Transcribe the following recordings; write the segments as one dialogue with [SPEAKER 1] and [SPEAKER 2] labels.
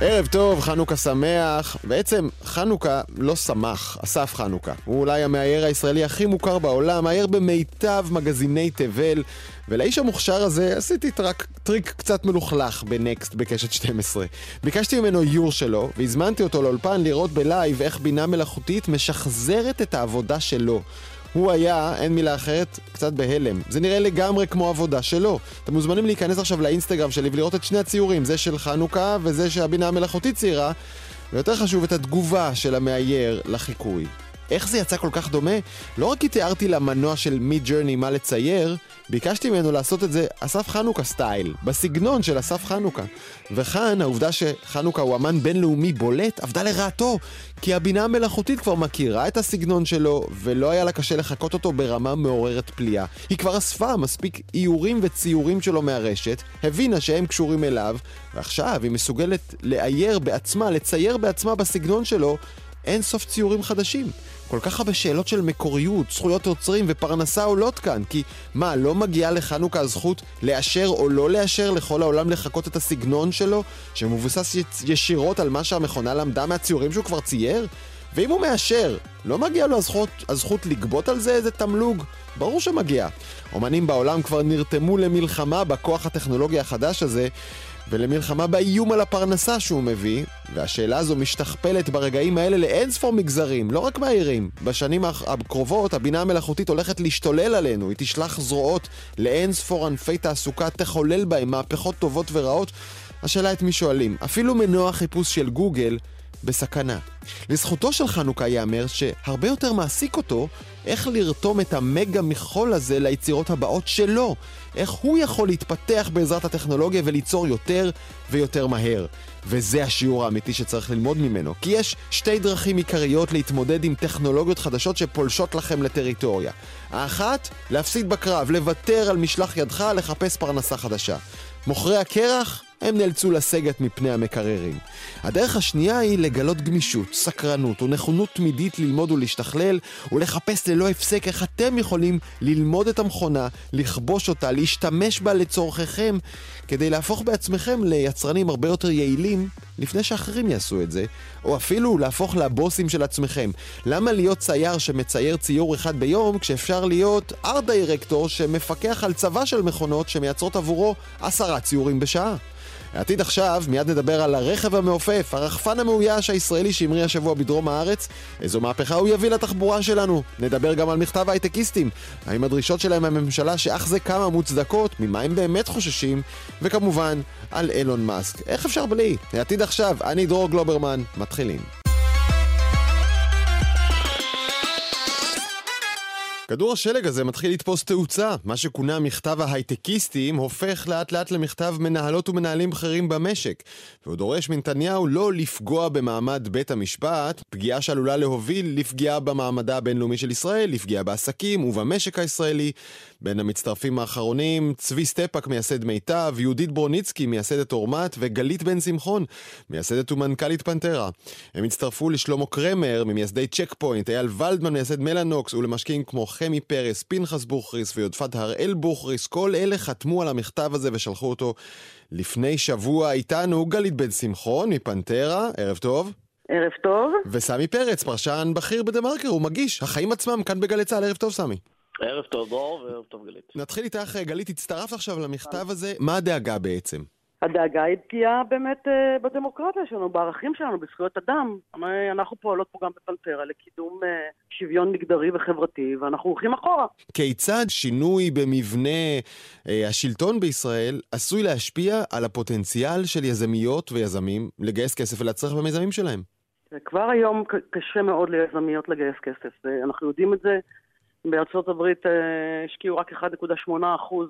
[SPEAKER 1] ערב טוב, חנוכה שמח. בעצם, חנוכה לא שמח, אסף חנוכה. הוא אולי המאייר הישראלי הכי מוכר בעולם, מאייר במיטב מגזיני תבל, ולאיש המוכשר הזה עשיתי טרק, טריק קצת מלוכלך בנקסט בקשת 12. ביקשתי ממנו איור שלו, והזמנתי אותו לאולפן לראות ב live איך בינה מלאכותית משחזרת את העבודה שלו. הוא היה, אין מילה אחרת, קצת בהלם. זה נראה לגמרי כמו עבודה שלו. אתם מוזמנים להיכנס עכשיו לאינסטגרם שלי ולראות את שני הציורים, זה של חנוכה וזה שהבינה המלאכותית ציירה, ויותר חשוב, את התגובה של המאייר לחיקוי. איך זה יצא כל כך דומה? לא רק כי תיארתי למנוע של Midjourney מה לצייר, ביקשתי ממנו לעשות את זה אסף חנוכה style, בסגנון של אסף חנוכה. וכאן, העובדה שחנוכה הוא אמן בינלאומי בולט, עבדה לרעתו, כי הבינה המלאכותית כבר מכירה את הסגנון שלו, ולא היה לה קשה לחקות אותו ברמה מעוררת פליאה. היא כבר אספה מספיק איורים וציורים שלו מהרשת, הבינה שהם קשורים אליו, ועכשיו היא מסוגלת לאייר בעצמה, לצייר בעצמה בסגנון שלו, אין סוף ציורים חדשים. כל כך הרבה שאלות של מקוריות, זכויות יוצרים ופרנסה עולות כאן, כי מה, לא מגיעה לחנוכה הזכות לאשר או לא לאשר לכל העולם לחקות את הסגנון שלו, שמבוסס ישירות על מה שהמכונה למדה מהציורים שהוא כבר צייר? ואם הוא מאשר, לא מגיע לו הזכות, הזכות לגבות על זה איזה תמלוג? ברור שמגיע. אומנים בעולם כבר נרתמו למלחמה בכוח הטכנולוגי החדש הזה, ולמלחמה באיום על הפרנסה שהוא מביא, והשאלה הזו משתכפלת ברגעים האלה לאין ספור מגזרים, לא רק מהעירים. בשנים הקרובות הבינה המלאכותית הולכת להשתולל עלינו, היא תשלח זרועות לאין ספור ענפי תעסוקה, תחולל בהם מהפכות טובות ורעות. השאלה את מי שואלים. אפילו מנוע חיפוש של גוגל בסכנה. לזכותו של חנוכה ייאמר שהרבה יותר מעסיק אותו איך לרתום את המגה מחול הזה ליצירות הבאות שלו. איך הוא יכול להתפתח בעזרת הטכנולוגיה וליצור יותר ויותר מהר. וזה השיעור האמיתי שצריך ללמוד ממנו. כי יש שתי דרכים עיקריות להתמודד עם טכנולוגיות חדשות שפולשות לכם לטריטוריה. האחת, להפסיד בקרב, לוותר על משלח ידך, לחפש פרנסה חדשה. מוכרי הקרח, הם נאלצו לסגת מפני המקררים. הדרך השנייה היא לגלות גמישות, סקרנות ונכונות תמידית ללמוד ולהשתכלל ולחפש ללא הפסק איך אתם יכולים ללמוד את המכונה, לכבוש אותה, להשתמש בה לצורככם, כדי להפוך בעצמכם ליצרנים הרבה יותר יעילים לפני שאחרים יעשו את זה, או אפילו להפוך לבוסים של עצמכם. למה להיות צייר שמצייר ציור אחד ביום, כשאפשר להיות ארט דירקטור שמפקח על צבא של מכונות שמייצרות עבורו עשרה ציורים בשעה? העתיד עכשיו, מיד נדבר על הרכב המעופף, הרחפן המאויש הישראלי שהמריא השבוע בדרום הארץ. איזו מהפכה הוא יביא לתחבורה שלנו. נדבר גם על מכתב הייטקיסטים. האם הדרישות שלהם מהממשלה שאך זה כמה מוצדקות, ממה הם באמת חוששים, וכמובן, על אילון מאסק. איך אפשר בלי? העתיד עכשיו, אני דרור גלוברמן, מתחילים. כדור השלג הזה מתחיל לתפוס תאוצה. מה שכונה מכתב ההייטקיסטים הופך לאט לאט למכתב מנהלות ומנהלים בכירים במשק. והוא דורש מנתניהו לא לפגוע במעמד בית המשפט, פגיעה שעלולה להוביל לפגיעה במעמדה הבינלאומי של ישראל, לפגיעה בעסקים ובמשק הישראלי. בין המצטרפים האחרונים, צבי סטפאק, מייסד מיטב, יהודית ברוניצקי, מייסדת אורמת, וגלית בן שמחון, מייסדת ומנכ"לית פנטרה. הם הצטרפו לשלמה קרמר, ממייסדי צ'ק פוינט, אייל ולדמן, מייסד מלאנוקס, ולמשקיעים כמו חמי פרס, פנחס בוכריס ויודפת הראל בוכריס, כל אלה חתמו על המכתב הזה ושלחו אותו לפני שבוע איתנו, גלית בן שמחון מפנטרה, ערב טוב.
[SPEAKER 2] ערב טוב.
[SPEAKER 1] וסמי פרץ, פרשן בכיר בדה מרקר, הוא מגיש, החיים עצמם כאן בגלי צה"ל, ערב טוב סמי.
[SPEAKER 3] ערב טוב דרור וערב טוב גלית.
[SPEAKER 1] נתחיל איתך, גלית, הצטרפת עכשיו למכתב הזה, מה הדאגה בעצם?
[SPEAKER 2] הדאגה היא פגיעה באמת אה, בדמוקרטיה שלנו, בערכים שלנו, בזכויות אדם. אנחנו פועלות פה גם בפנתרה לקידום אה, שוויון מגדרי וחברתי, ואנחנו הולכים אחורה.
[SPEAKER 1] כיצד שינוי במבנה אה, השלטון בישראל עשוי להשפיע על הפוטנציאל של יזמיות ויזמים לגייס כסף ולהצליח במיזמים שלהם?
[SPEAKER 2] כבר היום קשה מאוד ליזמיות לגייס כסף, אנחנו יודעים את זה. בארצות הברית השקיעו רק 1.8%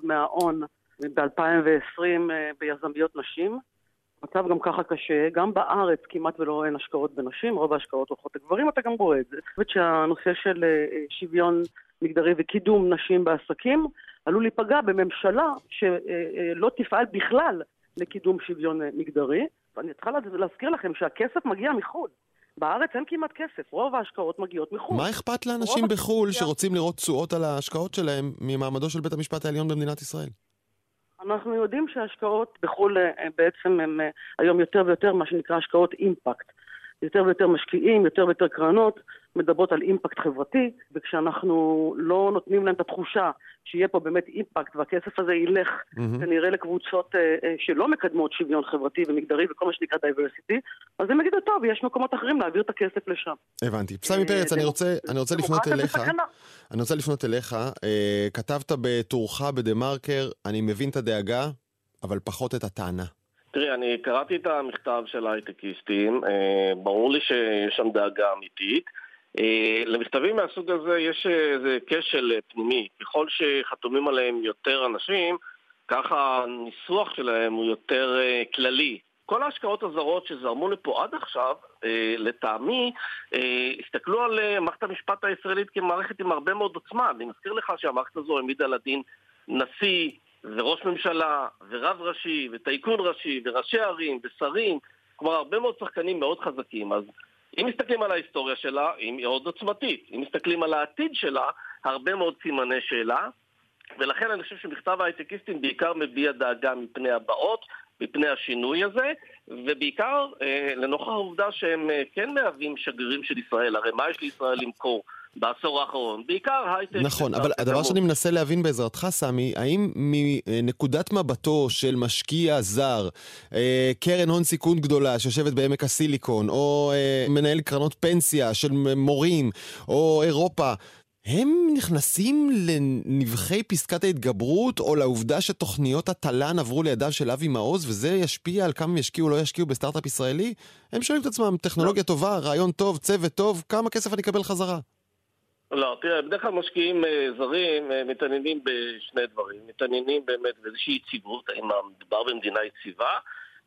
[SPEAKER 2] מההון ב-2020 אה, ביזמיות נשים. המצב גם ככה קשה, גם בארץ כמעט ולא אין השקעות בנשים, רוב ההשקעות הולכות לגברים, אתה גם רואה את זה. אני חושבת שהנושא של אה, שוויון מגדרי וקידום נשים בעסקים עלול להיפגע בממשלה שלא תפעל בכלל לקידום שוויון מגדרי. ואני צריכה להזכיר לכם שהכסף מגיע מחו"ל. בארץ אין כמעט כסף, רוב ההשקעות מגיעות מחו"ל.
[SPEAKER 1] מה אכפת לאנשים בחו"ל שרוצים לראות תשואות על ההשקעות שלהם ממעמדו של בית המשפט העליון במדינת ישראל?
[SPEAKER 2] אנחנו יודעים שההשקעות בחו"ל בעצם הן היום יותר ויותר מה שנקרא השקעות אימפקט. יותר ויותר משקיעים, יותר ויותר קרנות, מדברות על impact חברתי, וכשאנחנו לא נותנים להם את התחושה שיהיה פה באמת impact והכסף הזה ילך mm-hmm. כנראה לקבוצות אה, אה, שלא מקדמות שוויון חברתי ומגדרי וכל מה שנקרא diversity, אז הם יגידו, טוב, יש מקומות אחרים להעביר את הכסף לשם.
[SPEAKER 1] הבנתי. פסמי אה, פרץ, אני רוצה, אני רוצה לפנות אליך. אני רוצה לפנות אליך. אה, כתבת בטורך בדה מרקר, אני מבין את הדאגה, אבל פחות את הטענה.
[SPEAKER 3] תראי, אני קראתי את המכתב של ההייטקיסטים, אה, ברור לי שיש שם דאגה אמיתית. אה, למכתבים מהסוג הזה יש איזה כשל פנימי. ככל שחתומים עליהם יותר אנשים, ככה הניסוח שלהם הוא יותר אה, כללי. כל ההשקעות הזרות שזרמו לפה עד עכשיו, לטעמי, הסתכלו על מערכת המשפט הישראלית כמערכת עם הרבה מאוד עוצמה. אני מזכיר לך שהמערכת הזו העמידה לדין נשיא, וראש ממשלה, ורב ראשי, וטייקון ראשי, וראשי ערים, ושרים, כלומר הרבה מאוד שחקנים מאוד חזקים. אז אם מסתכלים על ההיסטוריה שלה, היא מאוד עוצמתית. אם מסתכלים על העתיד שלה, הרבה מאוד סימני שאלה. ולכן אני חושב שמכתב ההייטקיסטים בעיקר מביע דאגה מפני הבאות, מפני השינוי הזה, ובעיקר אה, לנוכח העובדה שהם אה, כן מהווים שגרירים של ישראל. הרי מה יש לישראל למכור? בעשור האחרון, בעיקר הייטק.
[SPEAKER 1] נכון, אבל הדבר שאני מנסה להבין בעזרתך, סמי, האם מנקודת מבטו של משקיע זר, אה, קרן הון סיכון גדולה שיושבת בעמק הסיליקון, או אה, מנהל קרנות פנסיה של מורים, או אירופה, הם נכנסים לנבחי פסקת ההתגברות, או לעובדה שתוכניות התל"ן עברו לידיו של אבי מעוז, וזה ישפיע על כמה ישקיעו או לא ישקיעו בסטארט-אפ ישראלי? הם שואלים את עצמם, טכנולוגיה לא. טובה, רעיון טוב, צוות טוב, כמה כסף אני אקבל חזרה?
[SPEAKER 3] לא, תראה, בדרך כלל משקיעים אה, זרים אה, מתעניינים בשני דברים. מתעניינים באמת באיזושהי יציבות, האם מדובר במדינה יציבה,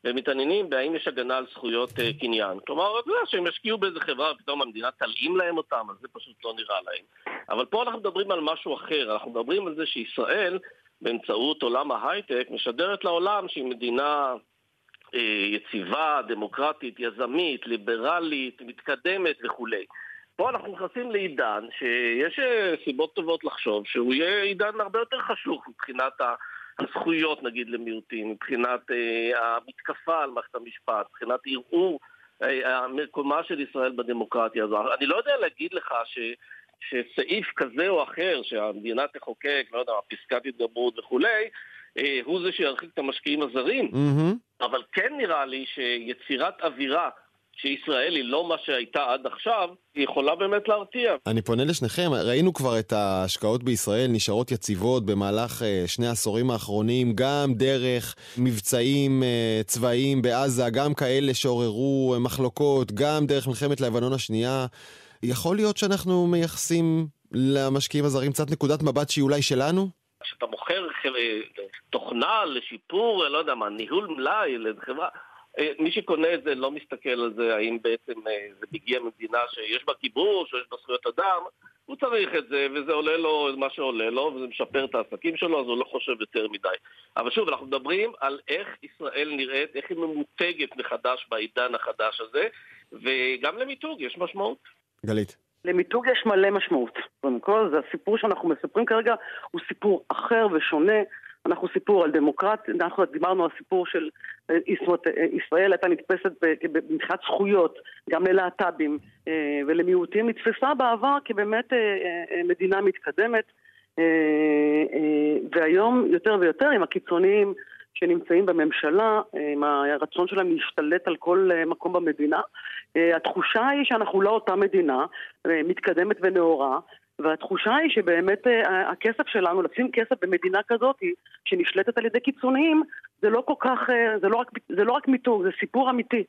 [SPEAKER 3] ומתעניינים בהאם יש הגנה על זכויות uh, קניין. כלומר, אתה יודע שהם ישקיעו באיזה חברה ופתאום המדינה תלאים להם אותם, אז זה פשוט לא נראה להם. אבל פה אנחנו מדברים על משהו אחר, אנחנו מדברים על זה שישראל, באמצעות עולם ההייטק, משדרת לעולם שהיא מדינה אה, יציבה, דמוקרטית, יזמית, ליברלית, מתקדמת וכולי. פה אנחנו נכנסים לעידן שיש אה, סיבות טובות לחשוב שהוא יהיה עידן הרבה יותר חשוך מבחינת הזכויות נגיד למיעוטים, מבחינת אה, המתקפה על מערכת המשפט, מבחינת ערעור אה, מקומה של ישראל בדמוקרטיה הזו. אני לא יודע להגיד לך ש... שסעיף כזה או אחר שהמדינה תחוקק, לא יודע, פסקת התגברות וכולי, הוא זה שירחיק את המשקיעים הזרים, mm-hmm. אבל כן נראה לי שיצירת אווירה שישראל היא לא מה שהייתה עד עכשיו, היא יכולה באמת להרתיע.
[SPEAKER 1] אני פונה לשניכם, ראינו כבר את ההשקעות בישראל נשארות יציבות במהלך uh, שני העשורים האחרונים, גם דרך מבצעים uh, צבאיים בעזה, גם כאלה שעוררו uh, מחלוקות, גם דרך מלחמת לבנון השנייה. יכול להיות שאנחנו מייחסים למשקיעים הזרים קצת נקודת מבט שהיא אולי שלנו?
[SPEAKER 3] כשאתה מוכר תוכנה לשיפור, לא יודע מה, ניהול מלאי לחברה... אה, מי שקונה את זה לא מסתכל על זה, האם בעצם אה, זה מגיע ממדינה שיש בה כיבוש או יש בה זכויות אדם, הוא צריך את זה, וזה עולה לו מה שעולה לו, וזה משפר את העסקים שלו, אז הוא לא חושב יותר מדי. אבל שוב, אנחנו מדברים על איך ישראל נראית, איך היא ממותגת מחדש בעידן החדש הזה, וגם למיתוג יש משמעות.
[SPEAKER 1] גלית.
[SPEAKER 2] למיתוג יש מלא משמעות. קודם כל, זה הסיפור שאנחנו מספרים כרגע, הוא סיפור אחר ושונה. אנחנו סיפור על דמוקרטיה, אנחנו דיברנו על סיפור של אה, אה, ישראל הייתה נתפסת מבחינת זכויות, גם ללהט"בים אה, ולמיעוטים, נתפסה בעבר כבאמת מדינה מתקדמת, והיום יותר ויותר עם הקיצוניים שנמצאים בממשלה, עם הרצון שלהם להשתלט על כל מקום במדינה, התחושה היא שאנחנו לא אותה מדינה מתקדמת ונאורה, והתחושה היא שבאמת אה, הכסף שלנו, לשים כסף במדינה כזאת שנשלטת על ידי קיצוניים, זה לא כל כך, אה, זה לא רק, זה לא רק מיתוג, זה סיפור אמיתי.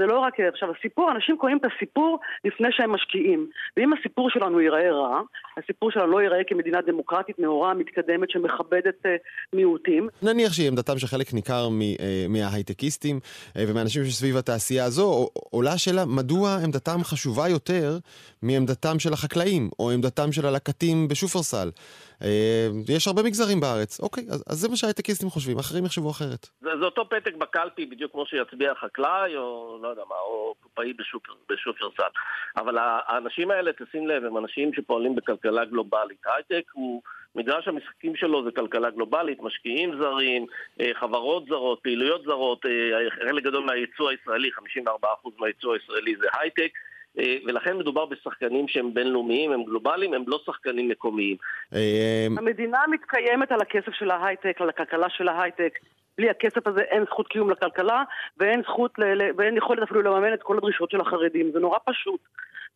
[SPEAKER 2] זה לא רק... עכשיו, הסיפור, אנשים קוראים את הסיפור לפני שהם משקיעים. ואם הסיפור שלנו ייראה רע, הסיפור שלנו לא ייראה כמדינה דמוקרטית, נאורה, מתקדמת, שמכבדת uh, מיעוטים.
[SPEAKER 1] נניח שהיא עמדתם של חלק ניכר uh, מההייטקיסטים uh, ומהאנשים שסביב התעשייה הזו, עולה השאלה מדוע עמדתם חשובה יותר מעמדתם של החקלאים, או עמדתם של הלקטים בשופרסל. אה, יש הרבה מגזרים בארץ. אוקיי, אז, אז זה מה שהייטקיסטים חושבים, אחרים יחשבו אחרת.
[SPEAKER 3] זה, זה אותו פתק בקלפי, בדיוק כמו שיצביע חקלאי, או לא יודע מה, או קופאי בשופרסל. אבל האנשים האלה, תשים לב, הם אנשים שפועלים בכלכלה גלובלית. הייטק הוא... מגרש המשחקים שלו זה כלכלה גלובלית, משקיעים זרים, אה, חברות זרות, פעילויות זרות, אה, חלק גדול מהייצוא הישראלי, 54% מהייצוא הישראלי זה הייטק. אה, ולכן מדובר בשחקנים שהם בינלאומיים, הם גלובליים, הם לא שחקנים מקומיים.
[SPEAKER 2] המדינה מתקיימת על הכסף של ההייטק, על הכלכלה של ההייטק. בלי הכסף הזה אין זכות קיום לכלכלה ואין זכות, ל- ואין יכולת אפילו לממן את כל הדרישות של החרדים. זה נורא פשוט.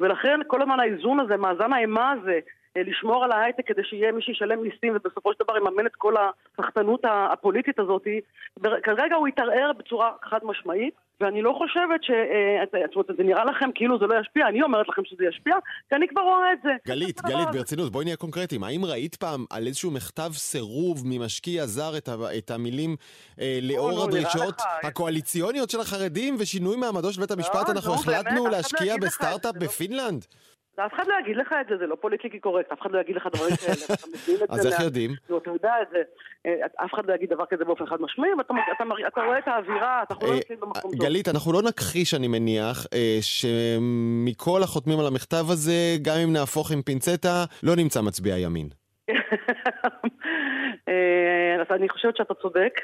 [SPEAKER 2] ולכן כל הזמן האיזון הזה, מאזן האימה הזה, אה, לשמור על ההייטק כדי שיהיה מי שישלם מיסים ובסופו של דבר יממן את כל הסחטנות הפוליטית הזאת, כרגע הוא התערער בצורה חד משמעית. ואני לא חושבת ש... אה, זאת אומרת, זה נראה לכם כאילו זה לא ישפיע, אני אומרת לכם שזה ישפיע, כי אני כבר רואה את זה.
[SPEAKER 1] גלית, גלית, ברצינות, בואי נהיה קונקרטיים. האם ראית פעם על איזשהו מכתב סירוב ממשקיע זר את, ה... את המילים אה, לאור הדרישות הקואליציוניות של החרדים ושינוי מעמדו של בית המשפט, לא, אנחנו החלטנו להשקיע בסטארט-אפ לא- בפינלנד?
[SPEAKER 2] אף אחד לא יגיד לך את זה, זה לא פוליטיקלי קורקט, אף אחד לא יגיד לך דברים כאלה, אתה מבין את
[SPEAKER 1] זה. אז איך יודעים?
[SPEAKER 2] אתה יודע את זה, אה, אף אחד לא יגיד דבר כזה באופן חד משמעי, ואתה רואה את האווירה, אתה יכול להגיד במקום טוב.
[SPEAKER 1] גלית, אנחנו לא נכחיש, אני מניח, אה, שמכל החותמים על המכתב הזה, גם אם נהפוך עם פינצטה, לא נמצא מצביע ימין.
[SPEAKER 2] אה, אני חושבת שאתה צודק.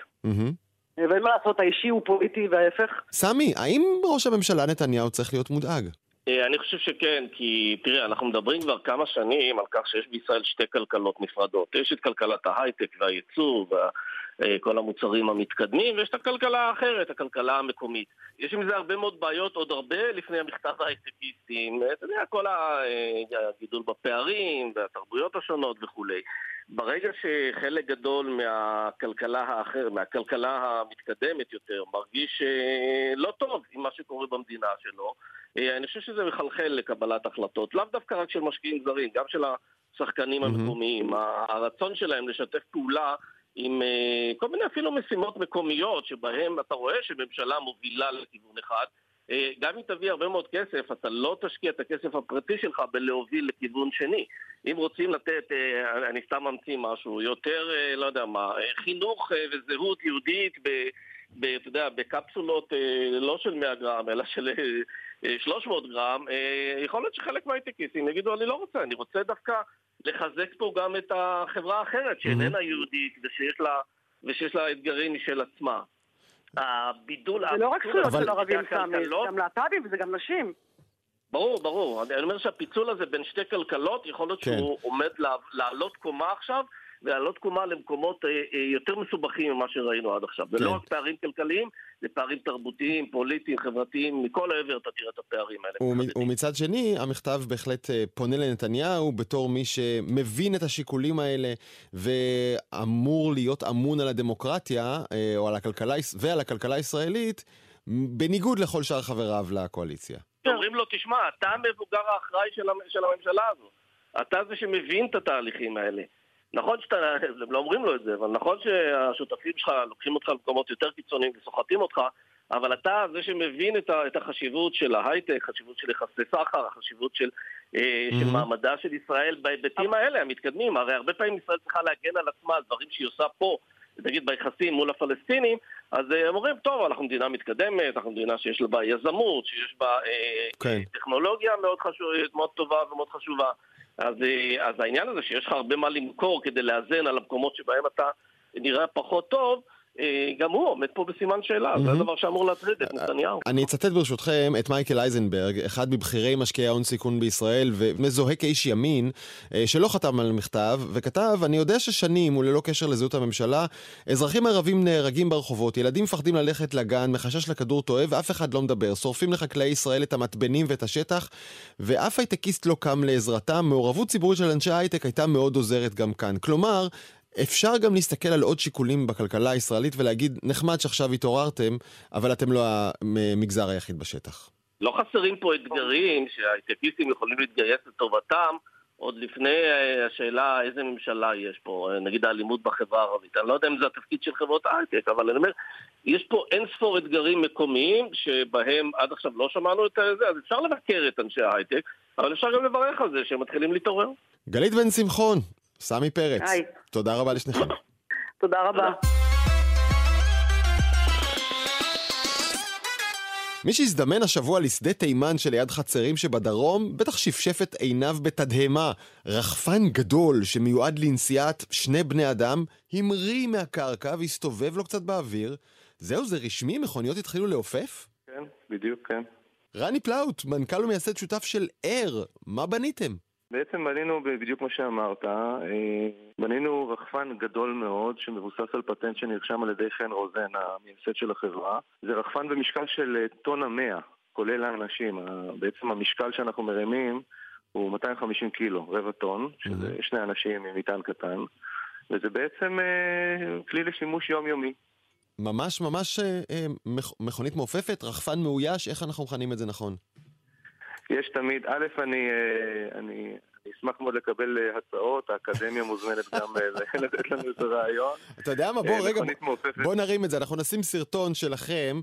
[SPEAKER 2] ואין מה לעשות, האישי הוא פוליטי וההפך.
[SPEAKER 1] סמי, האם ראש הממשלה נתניהו צריך להיות מודאג?
[SPEAKER 3] אה, אני חושב שכן, כי תראה, אנחנו מדברים כבר כמה שנים על כך שיש בישראל שתי כלכלות נפרדות. יש את כלכלת ההייטק והייצוא וכל המוצרים המתקדמים, ויש את הכלכלה האחרת, הכלכלה המקומית. יש עם זה הרבה מאוד בעיות, עוד הרבה לפני המכתב ההייטקיסטים. אתה יודע, כל הגידול בפערים והתרבויות השונות וכולי. ברגע שחלק גדול מהכלכלה האחר, מהכלכלה המתקדמת יותר, מרגיש אה, לא טוב עם מה שקורה במדינה שלו, אה, אני חושב שזה מחלחל לקבלת החלטות, לאו דווקא רק של משקיעים זרים, גם של השחקנים המקומיים. הרצון שלהם לשתף פעולה עם אה, כל מיני אפילו משימות מקומיות, שבהם אתה רואה שממשלה מובילה לכיוון אחד, אה, גם אם תביא הרבה מאוד כסף, אתה לא תשקיע את הכסף הפרטי שלך בלהוביל לכיוון שני. אם רוצים לתת, אני סתם ממציא משהו, יותר, לא יודע מה, חינוך וזהות יהודית ב... ב, אתה יודע, בקפסולות לא של 100 גרם, אלא של 300 גרם, אה, יכול להיות שחלק מהייטקיסטים יגידו, אני לא רוצה, אני רוצה דווקא לחזק פה גם את החברה האחרת, שאיננה יהודית ושיש לה, ושיש לה אתגרים משל עצמה.
[SPEAKER 2] הבידול... זה לא רק זכויות של ערבים סמי, זה גם להט"בים וזה גם נשים.
[SPEAKER 3] ברור, ברור. אני אומר שהפיצול הזה בין שתי כלכלות, יכול להיות כן. שהוא עומד לעלות קומה עכשיו, ולעלות קומה למקומות אה, אה, יותר מסובכים ממה שראינו עד עכשיו. כן. ולא רק פערים כלכליים, זה פערים תרבותיים, פוליטיים, חברתיים, מכל העבר אתה תראה את הפערים האלה.
[SPEAKER 1] ומצד שני, המכתב בהחלט אה, פונה לנתניהו בתור מי שמבין את השיקולים האלה ואמור להיות אמון על הדמוקרטיה, או על הכלכלה, ועל הכלכלה הישראלית, בניגוד לכל שאר חבריו לקואליציה.
[SPEAKER 3] אומרים לו, תשמע, אתה המבוגר האחראי של הממשלה הזו. אתה זה שמבין את התהליכים האלה. נכון שאתה, הם לא אומרים לו את זה, אבל נכון שהשותפים שלך לוקחים אותך למקומות יותר קיצוניים וסוחטים אותך, אבל אתה זה שמבין את, ה, את החשיבות של ההייטק, חשיבות של יחסי סחר, החשיבות של, אה, mm-hmm. של מעמדה של ישראל בהיבטים האלה, המתקדמים. הרי הרבה פעמים ישראל צריכה להגן על עצמה על דברים שהיא עושה פה, נגיד ביחסים מול הפלסטינים, אז אה, הם אומרים, טוב, אנחנו מדינה מתקדמת, אנחנו מדינה שיש בה יזמות, שיש בה אה, כן. טכנולוגיה מאוד, חשוב, מאוד טובה ומאוד חשובה. אז, אה, אז העניין הזה שיש לך הרבה מה למכור כדי לאזן על המקומות שבהם אתה נראה פחות טוב, גם הוא עומד פה בסימן שאלה, mm-hmm. זה הדבר שאמור להטריד את נתניהו.
[SPEAKER 1] אני אצטט ברשותכם את מייקל אייזנברג, אחד מבכירי משקיעי ההון סיכון בישראל, ומזוהה כאיש ימין, אה, שלא חתם על מכתב, וכתב, אני יודע ששנים, וללא קשר לזהות הממשלה, אזרחים ערבים נהרגים ברחובות, ילדים מפחדים ללכת לגן, מחשש לכדור טועה, ואף אחד לא מדבר. שורפים לחקלאי ישראל את המתבנים ואת השטח, ואף הייטקיסט לא קם לעזרתם. מעורבות ציבורית של אנשי הייטק הייתה מאוד עוזרת גם כאן. כלומר, אפשר גם להסתכל על עוד שיקולים בכלכלה הישראלית ולהגיד, נחמד שעכשיו התעוררתם, אבל אתם לא המגזר היחיד בשטח.
[SPEAKER 3] לא חסרים פה אתגרים שההייטקיסטים יכולים להתגייס לטובתם עוד לפני אה, השאלה איזה ממשלה יש פה, אה, נגיד האלימות בחברה הערבית. אני לא יודע אם זה התפקיד של חברות הייטק, אבל אני אומר, יש פה אין ספור אתגרים מקומיים שבהם עד עכשיו לא שמענו את זה, אז אפשר לבקר את אנשי ההייטק, אבל אפשר גם לברך על זה שהם מתחילים להתעורר.
[SPEAKER 1] גלית בן שמחון, סמי פרץ. היי. תודה רבה לשניכם.
[SPEAKER 2] תודה רבה.
[SPEAKER 1] מי שהזדמן השבוע לשדה תימן שליד חצרים שבדרום, בטח שפשף את עיניו בתדהמה. רחפן גדול שמיועד לנסיעת שני בני אדם, המריא מהקרקע והסתובב לו קצת באוויר. זהו, זה רשמי? מכוניות התחילו לעופף?
[SPEAKER 4] כן, בדיוק, כן.
[SPEAKER 1] רני פלאוט, מנכ"ל ומייסד שותף של אר, מה בניתם?
[SPEAKER 4] בעצם בנינו בדיוק כמו שאמרת, אה, בנינו רחפן גדול מאוד שמבוסס על פטנט שנרשם על ידי חן רוזן, המייסד של החברה. זה רחפן במשקל של אה, טון המאה, כולל האנשים. בעצם המשקל שאנחנו מרימים הוא 250 קילו, רבע טון, שזה שני אנשים עם מטען קטן, וזה בעצם אה, כלי לשימוש יומיומי.
[SPEAKER 1] ממש ממש אה, מכונית מעופפת, רחפן מאויש, איך אנחנו מכנים את זה נכון?
[SPEAKER 4] יש תמיד, א', אני, אה, אני, אני אשמח מאוד לקבל אה, הצעות, האקדמיה מוזמנת גם אה, לתת לנו איזה רעיון.
[SPEAKER 1] אתה יודע מה, בוא רגע, בוא נרים את זה, אנחנו נשים סרטון שלכם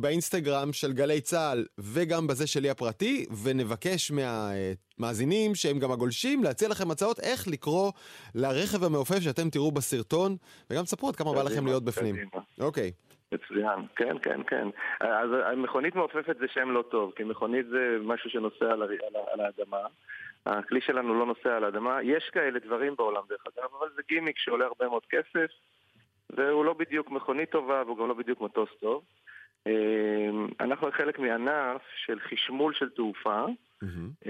[SPEAKER 1] באינסטגרם של גלי צה"ל וגם בזה שלי הפרטי, ונבקש מהמאזינים שהם גם הגולשים להציע לכם הצעות איך לקרוא לרכב המעופף שאתם תראו בסרטון, וגם תספרו עד כמה בא לכם להיות בפנים. אוקיי.
[SPEAKER 4] מצוין, כן, כן, כן. אז מכונית מעופפת זה שם לא טוב, כי מכונית זה משהו שנוסע על, על, על האדמה. הכלי שלנו לא נוסע על האדמה. יש כאלה דברים בעולם דרך אגב, אבל זה גימיק שעולה הרבה מאוד כסף, והוא לא בדיוק מכונית טובה, והוא גם לא בדיוק מטוס טוב. אמ, אנחנו חלק מענף של חשמול של תעופה, mm-hmm.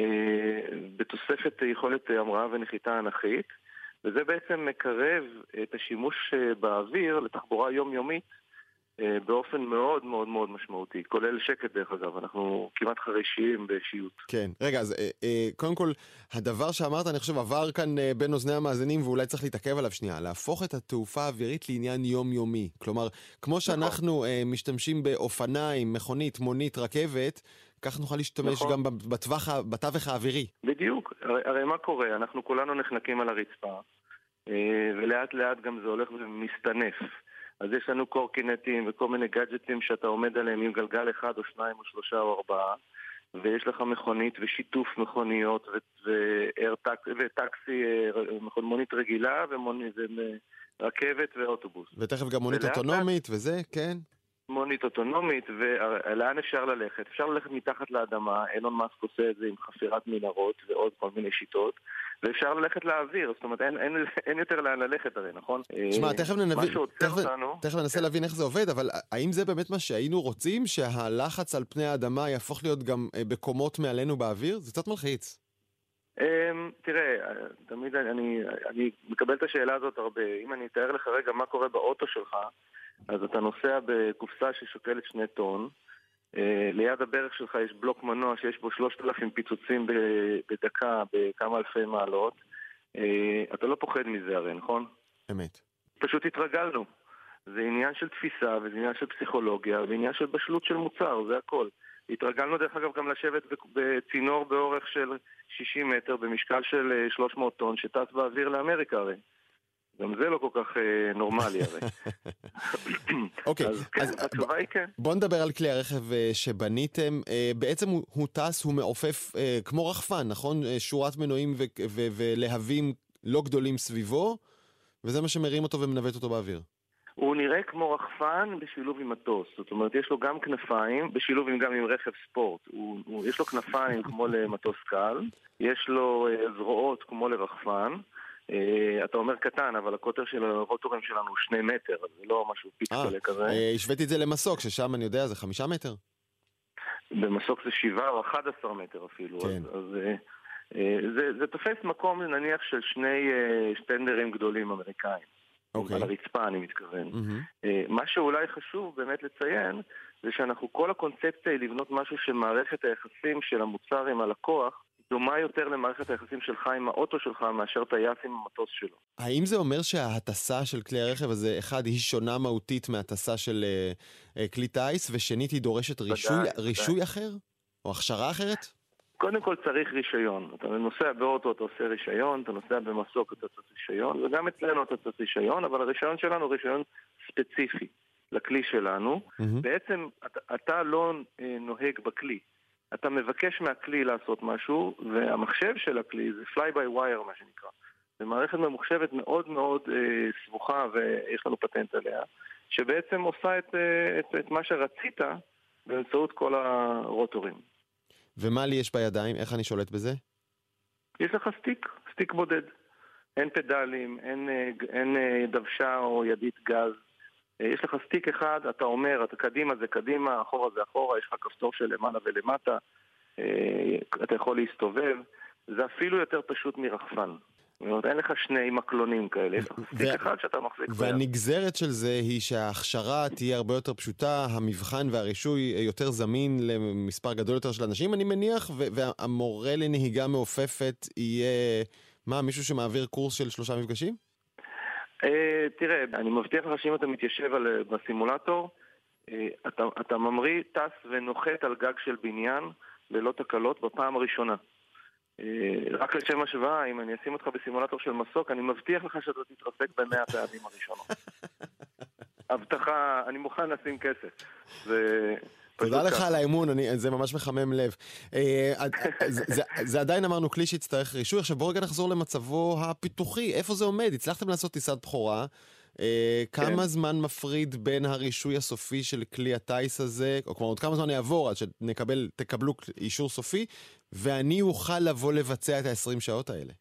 [SPEAKER 4] בתוספת יכולת המראה ונחיתה אנכית, וזה בעצם מקרב את השימוש אה, באוויר לתחבורה יומיומית אה, באופן מאוד מאוד מאוד משמעותי, כולל שקט דרך אגב, אנחנו כמעט חרישיים באישיות.
[SPEAKER 1] כן, רגע, אז אה, אה, קודם כל, הדבר שאמרת, אני חושב, עבר כאן בין אוזני המאזינים ואולי צריך להתעכב עליו שנייה, להפוך את התעופה האווירית לעניין יומיומי. כלומר, כמו נכון. שאנחנו נכון. משתמשים באופניים, מכונית, מונית, רכבת, כך נוכל להשתמש נכון. גם בטווח, בתווך האווירי.
[SPEAKER 4] בדיוק, הרי, הרי מה קורה? אנחנו כולנו נחנקים על הרצפה, ולאט לאט גם זה הולך ומסתנף. אז יש לנו קורקינטים וכל מיני גאדג'טים שאתה עומד עליהם עם גלגל אחד או שניים או שלושה או ארבעה ויש לך מכונית ושיתוף מכוניות וטקסי, אה, מונית רגילה ורכבת ואוטובוס.
[SPEAKER 1] ותכף גם מונית אוטונומית וזה, כן?
[SPEAKER 4] מונית אוטונומית, ולאן אפשר ללכת? אפשר ללכת מתחת לאדמה, אילון מאסק עושה את זה עם חפירת מנהרות ועוד כל מיני שיטות, ואפשר ללכת לאוויר, זאת אומרת אין, אין, אין יותר לאן ללכת הרי, נכון?
[SPEAKER 1] תשמע, אה, תכף, ננב... תכף, אותנו... תכף ננסה כן. להבין איך זה עובד, אבל האם זה באמת מה שהיינו רוצים, שהלחץ על פני האדמה יהפוך להיות גם אה, בקומות מעלינו באוויר? זה קצת מלחיץ.
[SPEAKER 4] אמ, תראה, תמיד אני, אני מקבל את השאלה הזאת הרבה. אם אני אתאר לך רגע מה קורה באוטו שלך, אז אתה נוסע בקופסה ששוקלת שני טון, אה, ליד הברך שלך יש בלוק מנוע שיש בו 3,000 פיצוצים בדקה בכמה אלפי מעלות. אה, אתה לא פוחד מזה הרי, נכון?
[SPEAKER 1] אמת.
[SPEAKER 4] פשוט התרגלנו. זה עניין של תפיסה, וזה עניין של פסיכולוגיה, ועניין של בשלות של מוצר, זה הכל. התרגלנו דרך אגב גם לשבת בצינור באורך של 60 מטר במשקל של 300 אה, טון שטס באוויר לאמריקה הרי. גם זה לא כל כך אה, נורמלי הרי.
[SPEAKER 1] אוקיי,
[SPEAKER 4] אז כן, התשובה היא כן.
[SPEAKER 1] בוא נדבר על כלי הרכב אה, שבניתם. אה, בעצם הוא, הוא טס, הוא מעופף אה, כמו רחפן, נכון? אה, שורת מנועים ולהבים לא גדולים סביבו, וזה מה שמרים אותו ומנווט אותו באוויר.
[SPEAKER 4] הוא נראה כמו רחפן בשילוב עם מטוס, זאת אומרת יש לו גם כנפיים, בשילוב עם, גם עם רכב ספורט. הוא, הוא, יש לו כנפיים כמו למטוס קל, יש לו אה, זרועות כמו לרחפן. Uh, אתה אומר קטן, אבל הקוטר של הרוטורים שלנו הוא שני מטר, אז זה לא משהו פיצקלה כזה.
[SPEAKER 1] אה, השוויתי את זה למסוק, ששם אני יודע, זה חמישה מטר?
[SPEAKER 4] במסוק זה שבעה או אחד עשר מטר אפילו. כן. אז, אז uh, uh, זה, זה תופס מקום נניח של שני uh, שטנדרים גדולים אמריקאים. אוקיי. על הרצפה אני מתכוון. Mm-hmm. מה שאולי חשוב באמת לציין, זה שאנחנו, כל הקונספציה היא לבנות משהו שמערכת היחסים של המוצר עם הלקוח דומה יותר למערכת היחסים שלך עם האוטו שלך מאשר טייס עם המטוס שלו.
[SPEAKER 1] האם זה אומר שההטסה של כלי הרכב הזה, אחד, היא שונה מהותית מהטסה של uh, uh, כלי טיס, ושנית, היא דורשת רישוי, בדי, רישוי בדי. אחר? או הכשרה אחרת?
[SPEAKER 4] קודם כל צריך רישיון. אתה נוסע באוטו, אתה עושה רישיון, אתה נוסע במסוק, אתה עושה רישיון, וגם אצלנו אתה עושה רישיון, אבל הרישיון שלנו הוא רישיון ספציפי לכלי שלנו. Mm-hmm. בעצם אתה, אתה לא אה, נוהג בכלי. אתה מבקש מהכלי לעשות משהו, והמחשב של הכלי זה fly by wire מה שנקרא. זו מערכת ממוחשבת מאוד מאוד אה, סבוכה ויש לנו פטנט עליה, שבעצם עושה את, אה, את, את מה שרצית באמצעות כל הרוטורים.
[SPEAKER 1] ומה לי יש בידיים? איך אני שולט בזה?
[SPEAKER 4] יש לך stick, stick בודד. אין פדלים, אין, אה, אין אה, דוושה או ידית גז. אה, יש לך סטיק אחד, אתה אומר, אתה קדימה זה קדימה, אחורה זה אחורה, יש לך כפתור של למעלה ולמטה, אתה יכול להסתובב. זה אפילו יותר פשוט מרחפן. זאת אומרת, אין לך שני מקלונים כאלה, יש לך סטיק אחד שאתה מחזיק
[SPEAKER 1] ביד. והנגזרת של זה היא שההכשרה תהיה הרבה יותר פשוטה, המבחן והרישוי יותר זמין למספר גדול יותר של אנשים, אני מניח, והמורה לנהיגה מעופפת יהיה, מה, מישהו שמעביר קורס של שלושה מפגשים?
[SPEAKER 4] אה, תראה, אני מבטיח לך שאם אתה מתיישב בסימולטור, אה, אתה ממריא, טס ונוחת על גג של בניין ללא תקלות בפעם הראשונה. אה, רק לשם השוואה, אם אני אשים אותך בסימולטור של מסוק, אני מבטיח לך שאתה תתרסק במאה הפעמים הראשונות. הבטחה, אני מוכן לשים כסף.
[SPEAKER 1] תודה לך על האמון, אני, זה ממש מחמם לב. אה, זה, זה, זה עדיין אמרנו כלי שיצטרך רישוי. עכשיו בואו רגע נחזור למצבו הפיתוחי, איפה זה עומד? הצלחתם לעשות טיסת בכורה. אה, כמה כן. זמן מפריד בין הרישוי הסופי של כלי הטיס הזה, או כלומר עוד כמה זמן יעבור עד שתקבלו אישור סופי, ואני אוכל לבוא לבצע את ה-20 שעות האלה?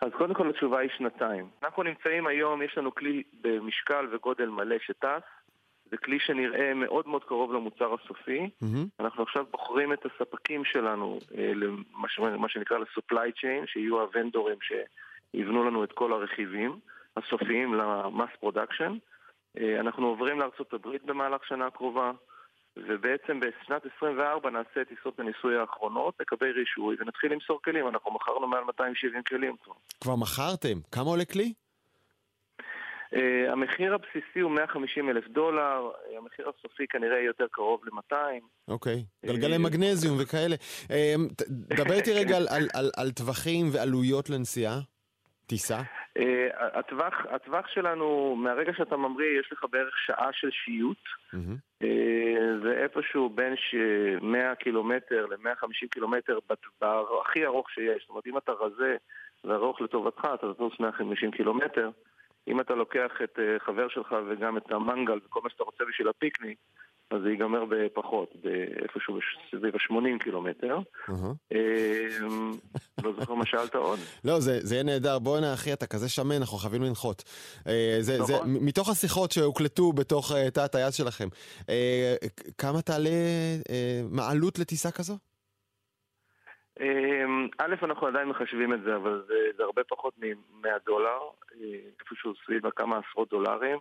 [SPEAKER 4] אז קודם כל התשובה היא שנתיים. אנחנו נמצאים היום, יש לנו כלי במשקל וגודל מלא שטס. זה כלי שנראה מאוד מאוד קרוב למוצר הסופי. Mm-hmm. אנחנו עכשיו בוחרים את הספקים שלנו, אה, למה שנקרא ל-supply chain, שיהיו הוונדורים שיבנו לנו את כל הרכיבים הסופיים ל mass production. אה, אנחנו עוברים לארה"ב במהלך שנה הקרובה, ובעצם בשנת 24 נעשה את טיסות הניסוי האחרונות, נקבל רישוי ונתחיל למסור כלים. אנחנו מכרנו מעל 270 כלים כבר.
[SPEAKER 1] כבר מכרתם? כמה עולה כלי?
[SPEAKER 4] Uh, המחיר הבסיסי הוא 150 אלף דולר, uh, המחיר הסופי כנראה יהיה יותר קרוב ל-200.
[SPEAKER 1] אוקיי, okay. גלגלי uh, מגנזיום וכאלה. Uh, דבר איתי רגע על, על, על, על טווחים ועלויות לנסיעה, טיסה.
[SPEAKER 4] Uh, הטווח, הטווח שלנו, מהרגע שאתה ממריא, יש לך בערך שעה של שיוט. Mm-hmm. Uh, זה איפשהו בין 100 קילומטר ל-150 קילומטר הכי ארוך שיש. זאת אומרת, אם אתה רזה וארוך לטובתך, אתה תטוס 150 קילומטר. אם אתה לוקח את uh, חבר שלך וגם את המנגל וכל מה שאתה רוצה בשביל הפיקניק, אז זה ייגמר בפחות, באיפשהו סביב ה-80 קילומטר. אמ, לא זוכר מה שאלת עוד.
[SPEAKER 1] לא, זה יהיה נהדר. בוא'נה אחי, אתה כזה שמן, אנחנו חייבים לנחות. אה, נכון. מתוך השיחות שהוקלטו בתוך אה, תא הטייס שלכם, כמה תעלה מעלות לטיסה כזו?
[SPEAKER 4] אמ, א', אנחנו עדיין מחשבים את זה, אבל זה, זה הרבה פחות מ-100 דולר, אה, איפשהו סביב כמה עשרות דולרים.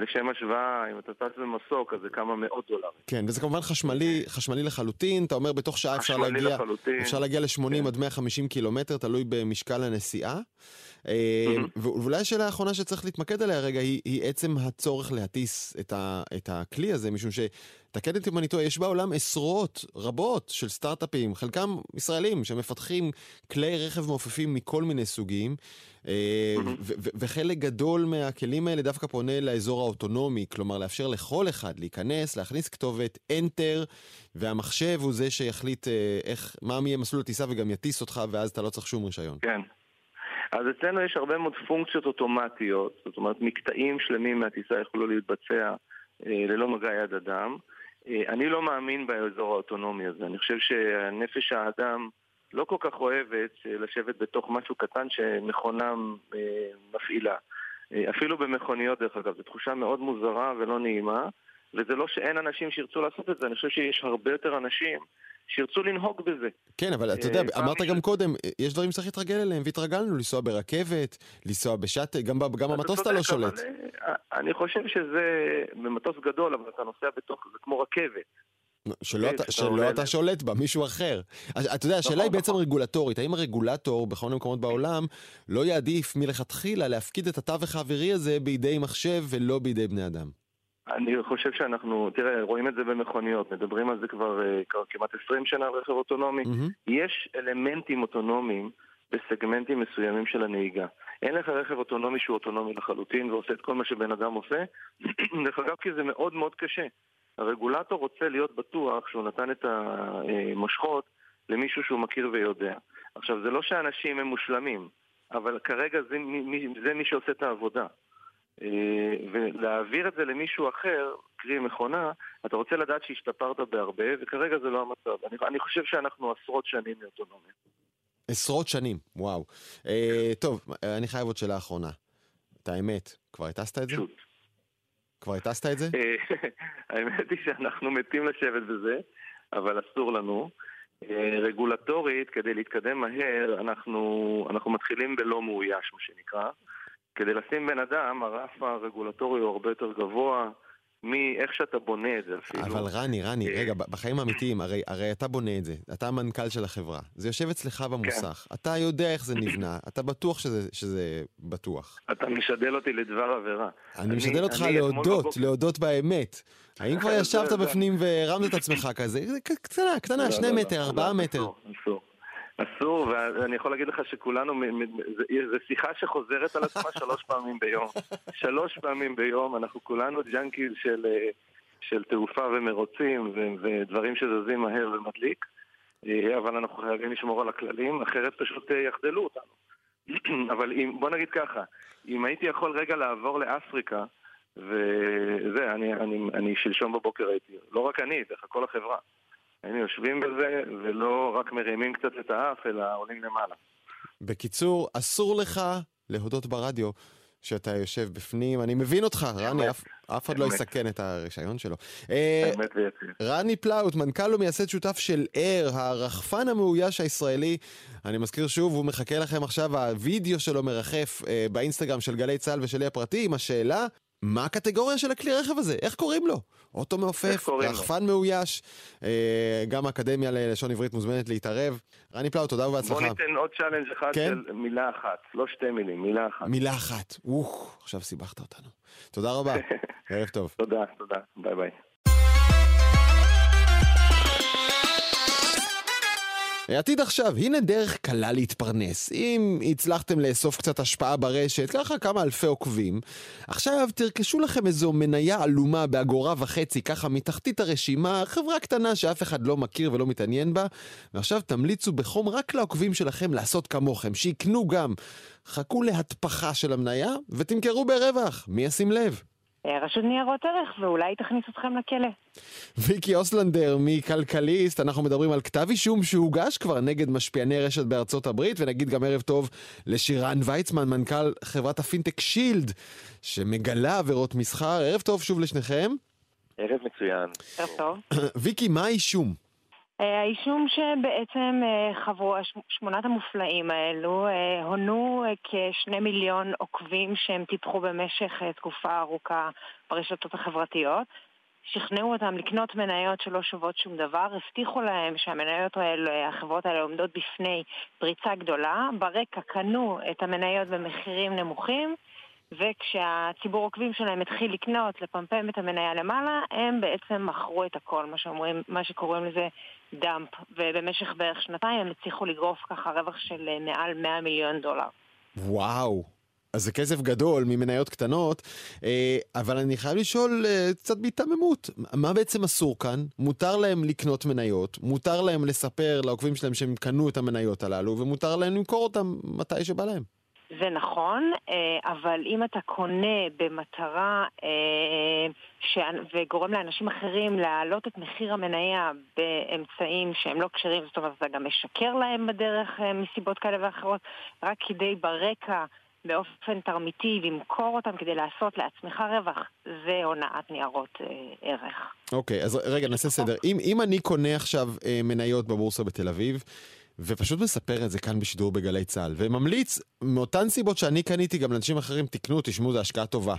[SPEAKER 4] לשם השוואה, אם אתה טס במסוק, אז זה כמה מאות דולרים.
[SPEAKER 1] כן, וזה כמובן חשמלי, חשמלי לחלוטין, אתה אומר בתוך שעה אפשר להגיע, אפשר להגיע ל-80 כן. עד 150 קילומטר, תלוי במשקל הנסיעה. Mm-hmm. ואולי השאלה האחרונה שצריך להתמקד עליה רגע היא, היא עצם הצורך להטיס את, ה, את הכלי הזה, משום שתקד אותי אם אני טועה, יש בעולם עשרות רבות של סטארט-אפים, חלקם ישראלים, שמפתחים כלי רכב מעופפים מכל מיני סוגים, mm-hmm. וחלק גדול מהכלים האלה דווקא פונה לאזור האוטונומי, כלומר לאפשר לכל אחד להיכנס, להכניס כתובת, enter, והמחשב הוא זה שיחליט אה, איך, מה יהיה מסלול הטיסה וגם יטיס אותך, ואז אתה לא צריך שום רישיון.
[SPEAKER 4] כן. אז אצלנו יש הרבה מאוד פונקציות אוטומטיות, זאת אומרת מקטעים שלמים מהטיסה יכולו להתבצע אה, ללא מגע יד אדם. אה, אני לא מאמין באזור האוטונומי הזה, אני חושב שנפש האדם לא כל כך אוהבת לשבת בתוך משהו קטן שמכונה אה, מפעילה. אה, אפילו במכוניות דרך אגב, זו תחושה מאוד מוזרה ולא נעימה, וזה לא שאין אנשים שירצו לעשות את זה, אני חושב שיש הרבה יותר אנשים שירצו לנהוג בזה.
[SPEAKER 1] כן, אבל אתה יודע, אה, אמרת גם קודם, יש דברים שצריך להתרגל אליהם, והתרגלנו לנסוע ברכבת, לנסוע בשאטל, גם במטוס אתה לא שולט.
[SPEAKER 4] אה, אני חושב שזה במטוס גדול, אבל אתה נוסע בתוך, זה כמו רכבת.
[SPEAKER 1] שלא, אתה, שלא אתה שולט בה, מישהו אחר. אתה יודע, השאלה נכון, היא בעצם נכון. רגולטורית. האם הרגולטור בכל מיני מקומות בעולם לא יעדיף מלכתחילה להפקיד את התווך האווירי הזה בידי מחשב ולא בידי בני אדם?
[SPEAKER 4] אני חושב שאנחנו, תראה, רואים את זה במכוניות, מדברים על זה כבר, uh, כבר כמעט 20 שנה על רכב אוטונומי. Mm-hmm. יש אלמנטים אוטונומיים בסגמנטים מסוימים של הנהיגה. אין לך רכב אוטונומי שהוא אוטונומי לחלוטין ועושה את כל מה שבן אדם עושה. דרך אגב, כי זה מאוד מאוד קשה. הרגולטור רוצה להיות בטוח שהוא נתן את המשכות למישהו שהוא מכיר ויודע. עכשיו, זה לא שאנשים הם מושלמים, אבל כרגע זה זה מי שעושה את העבודה. אה, ולהעביר את זה למישהו אחר, קרי מכונה, אתה רוצה לדעת שהשתפרת בהרבה, וכרגע זה לא המצב. אני, אני חושב שאנחנו עשרות שנים מאוטונומיה.
[SPEAKER 1] עשרות שנים, וואו. אה, טוב, אני חייב עוד שאלה אחרונה. את האמת, כבר הטסת את זה?
[SPEAKER 4] פשוט.
[SPEAKER 1] כבר הטסת את זה?
[SPEAKER 4] אה, האמת היא שאנחנו מתים לשבת בזה, אבל אסור לנו. אה, רגולטורית, כדי להתקדם מהר, אנחנו, אנחנו מתחילים בלא מאויש, מה שנקרא. כדי לשים בן אדם, הרף הרגולטורי הוא הרבה יותר גבוה. מאיך שאתה בונה את זה אפילו.
[SPEAKER 1] אבל רני, רני,
[SPEAKER 4] אה,
[SPEAKER 1] רגע, בחיים האמיתיים, הרי, הרי אתה בונה את זה, אתה המנכ"ל של החברה, זה יושב אצלך במוסך,
[SPEAKER 4] כן.
[SPEAKER 1] אתה יודע איך זה נבנה, אתה בטוח שזה, שזה בטוח.
[SPEAKER 4] אתה משדל אותי לדבר עבירה.
[SPEAKER 1] אני משדל אותך
[SPEAKER 4] אני
[SPEAKER 1] להודות,
[SPEAKER 4] בבוקר-
[SPEAKER 1] להודות באמת. האם כבר ישבת בפנים והרמת את עצמך כזה? קטנה, קטנה,
[SPEAKER 4] לא,
[SPEAKER 1] שני
[SPEAKER 4] לא, לא,
[SPEAKER 1] מטר, ארבעה מטר.
[SPEAKER 4] אסור. אסור, ואני יכול להגיד לך שכולנו, זו שיחה שחוזרת על עצמה שלוש פעמים ביום. שלוש פעמים ביום, אנחנו כולנו junkies של, אה, של תעופה ומרוצים ו- ודברים שזזים מהר ומדליק, אה, אבל אנחנו חייבים לשמור על הכללים, אחרת פשוט אה, יחדלו אותנו. אבל אם, בוא נגיד ככה, אם הייתי יכול רגע לעבור לאפריקה, וזה, אני, אני, אני שלשום בבוקר הייתי, לא רק אני, דרך כל החברה. היינו יושבים בזה, ולא רק מרימים קצת את האף, אלא עולים למעלה.
[SPEAKER 1] בקיצור, אסור לך להודות ברדיו שאתה יושב בפנים, אני מבין אותך, רני, אף- אף אחד לא. יסכן את הרישיון שלו. אה,
[SPEAKER 4] ויציב.
[SPEAKER 1] רני פלאוט, מנכ"ל ומייסד שותף של אר, הרחפן המאויש הישראלי. אני מזכיר שוב, הוא מחכה לכם עכשיו, הווידאו שלו מרחף אה, באינסטגרם של גלי צה"ל ושלי הפרטי, עם השאלה, מה הקטגוריה של הכלי רכב הזה? איך קוראים לו? אוטו מעופף? רחפן מאויש, אה, גם האקדמיה ללשון עברית מוזמנת להתערב. רני פלאוט, תודה
[SPEAKER 4] בוא
[SPEAKER 1] ובהצלחה.
[SPEAKER 4] ניתן עוד challenge אחד
[SPEAKER 1] כן?
[SPEAKER 4] של מילה אחת, לא שתי מילים, מילה אחת.
[SPEAKER 1] מילה אחת. אוח, עכשיו סיבכת אותנו. תודה רבה, ערב טוב.
[SPEAKER 4] תודה, תודה, ביי ביי.
[SPEAKER 1] עתיד עכשיו, הנה דרך קלה להתפרנס. אם הצלחתם לאסוף קצת השפעה ברשת, ככה כמה אלפי עוקבים, עכשיו תרכשו לכם איזו מניה עלומה באגורה וחצי, ככה מתחתית הרשימה, חברה קטנה שאף אחד לא מכיר ולא מתעניין בה, ועכשיו תמליצו בחום רק לעוקבים שלכם לעשות כמוכם, שיקנו גם. חכו להתפחה של המניה ותמכרו ברווח, מי ישים לב?
[SPEAKER 5] אה, רשות ניירות ערך, ואולי תכניס אתכם לכלא.
[SPEAKER 1] ויקי אוסלנדר מכלכליסט, אנחנו מדברים על כתב אישום שהוגש כבר נגד משפיעני רשת בארצות הברית, ונגיד גם ערב טוב לשירן ויצמן, מנכ"ל חברת הפינטק שילד, שמגלה עבירות מסחר. ערב טוב שוב לשניכם.
[SPEAKER 4] ערב מצוין.
[SPEAKER 5] ערב טוב.
[SPEAKER 1] ויקי, מה האישום?
[SPEAKER 5] אה, האישום שבעצם אה, חברו, שמונת המופלאים האלו, אה, הונו כשני מיליון עוקבים שהם טיפחו במשך תקופה ארוכה ברשתות החברתיות. שכנעו אותם לקנות מניות שלא שוות שום דבר, הבטיחו להם שהמניות האלה, החברות האלה עומדות בפני פריצה גדולה, ברקע קנו את המניות במחירים נמוכים, וכשהציבור עוקבים שלהם התחיל לקנות, לפמפם את המניה למעלה, הם בעצם מכרו את הכל, מה, שאומרים, מה שקוראים לזה דאמפ, ובמשך בערך שנתיים הם הצליחו לגרוף ככה רווח של אה, מעל 100 מיליון דולר.
[SPEAKER 1] וואו. אז זה כסף גדול ממניות קטנות, אה, אבל אני חייב לשאול אה, קצת בהיתממות, מה בעצם אסור כאן? מותר להם לקנות מניות, מותר להם לספר לעוקבים שלהם שהם קנו את המניות הללו, ומותר להם למכור אותם מתי שבא להם.
[SPEAKER 5] זה נכון, אה, אבל אם אתה קונה במטרה אה, ש... וגורם לאנשים אחרים להעלות את מחיר המניה באמצעים שהם לא כשרים, זאת אומרת, אתה גם משקר להם בדרך אה, מסיבות כאלה ואחרות, רק כדי ברקע, באופן תרמיתי, למכור אותם כדי לעשות לעצמך רווח, זה הונאת ניירות ערך.
[SPEAKER 1] אוקיי, אז רגע, נעשה סדר. אם, אם אני קונה עכשיו מניות בבורסה בתל אביב, ופשוט מספר את זה כאן בשידור בגלי צה"ל, וממליץ, מאותן סיבות שאני קניתי, גם לאנשים אחרים, תקנו, תשמעו, זו השקעה טובה.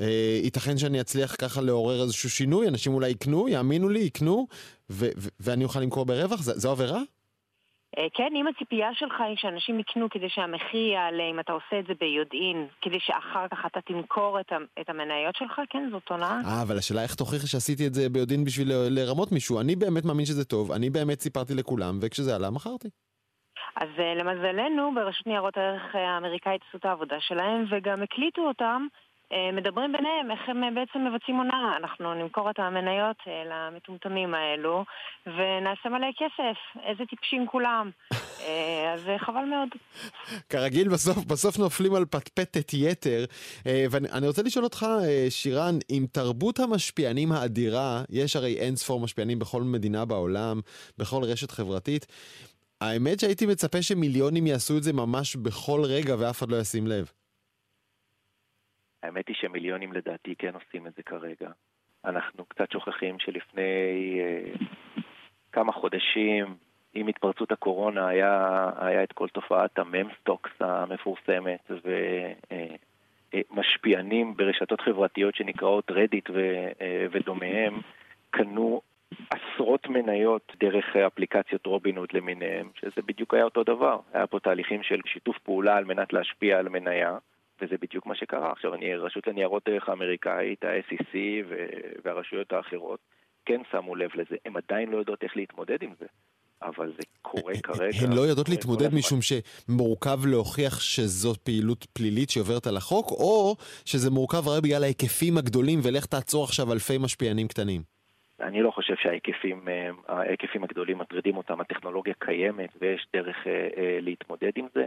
[SPEAKER 1] אה, ייתכן שאני אצליח ככה לעורר איזשהו שינוי, אנשים אולי יקנו, יאמינו לי, יקנו, ו- ו- ואני אוכל למכור ברווח? זו עבירה?
[SPEAKER 5] אה, כן, אם הציפייה שלך היא שאנשים יקנו כדי שהמחיר יעלה, אם אתה עושה את זה ביודעין, כדי שאחר כך אתה תמכור את, את המניות שלך, כן, זאת הונאה.
[SPEAKER 1] אה, אבל השאלה איך תוכיח שעשיתי את זה ביודעין בשביל לרמות מישהו. אני באמת מאמין שזה טוב, אני באמת סיפרתי לכולם, וכשזה עלה, מכרתי.
[SPEAKER 5] אז אה, למזלנו, ברשות ניירות הערך אה, האמריקאית עשו את העבודה שלהם, וגם הקליטו אותם מדברים ביניהם איך הם אה, בעצם מבצעים הונאה. אנחנו נמכור את המניות אה, למטומטמים האלו ונעשה מלא כסף. איזה טיפשים כולם. אז חבל מאוד.
[SPEAKER 1] כרגיל, בסוף, בסוף נופלים על פטפטת יתר. ואני רוצה לשאול אותך, שירן, עם תרבות המשפיענים האדירה, יש הרי אין ספור משפיענים בכל מדינה בעולם, בכל רשת חברתית. האמת שהייתי מצפה שמיליונים יעשו את זה ממש בכל רגע ואף אחד לא ישים לב.
[SPEAKER 6] האמת היא שמיליונים לדעתי כן עושים את זה כרגע. אנחנו קצת שוכחים שלפני אה, כמה חודשים, עם התפרצות הקורונה, היה, היה את כל תופעת הממסטוקס המפורסמת, ומשפיענים אה, ברשתות חברתיות שנקראות רדיט ו, אה, ודומיהם, קנו עשרות מניות דרך אפליקציות רובינוד למיניהם, שזה בדיוק היה אותו דבר. היה פה תהליכים של שיתוף פעולה על מנת להשפיע על מניה. וזה בדיוק מה שקרה. עכשיו, אני, רשות לניירות ערך האמריקאית, ה-SEC והרשויות האחרות, כן שמו לב לזה. הן עדיין לא יודעות איך להתמודד עם זה. אבל זה קורה כרגע.
[SPEAKER 1] הן לא יודעות להתמודד משום שמורכב להוכיח שזאת פעילות פלילית שעוברת על החוק, או שזה מורכב רק בגלל ההיקפים הגדולים, ולך תעצור עכשיו אלפי משפיענים קטנים.
[SPEAKER 6] אני לא חושב שההיקפים ההיקפים הגדולים מטרידים אותם, הטכנולוגיה קיימת ויש דרך אה, אה, להתמודד עם זה.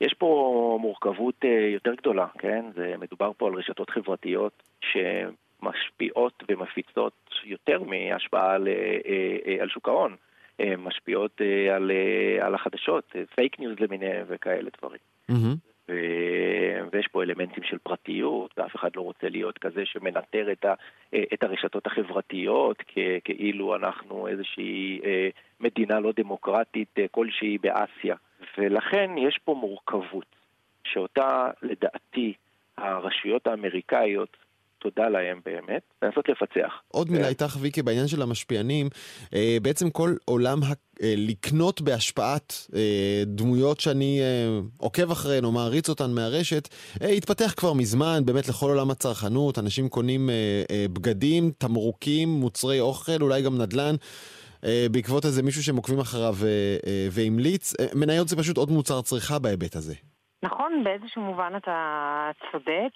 [SPEAKER 6] יש פה מורכבות אה, יותר גדולה, כן? זה מדובר פה על רשתות חברתיות שמשפיעות ומפיצות יותר מהשפעה על, אה, אה, על שוק ההון. משפיעות על, על החדשות, פייק ניוז למיניהם וכאלה דברים. Mm-hmm. ו... ויש פה אלמנטים של פרטיות, ואף אחד לא רוצה להיות כזה שמנטר את, ה... את הרשתות החברתיות כ... כאילו אנחנו איזושהי מדינה לא דמוקרטית כלשהי באסיה. ולכן יש פה מורכבות, שאותה לדעתי הרשויות האמריקאיות תודה להם באמת, לנסות לפצח.
[SPEAKER 1] עוד מילה איתך, ויקי, בעניין של המשפיענים, אה, בעצם כל עולם. אה, לקנות בהשפעת אה, דמויות שאני עוקב אחריהן או מעריץ אותן מהרשת, התפתח כבר מזמן, באמת לכל עולם הצרכנות, אנשים קונים בגדים, תמרוקים, מוצרי אוכל, אולי גם נדל"ן. אה, בעקבות איזה מישהו שהם עוקבים אחריו אה, אה, והמליץ. מניות זה פשוט עוד מוצר צריכה בהיבט הזה.
[SPEAKER 5] נכון, באיזשהו מובן אתה צודק.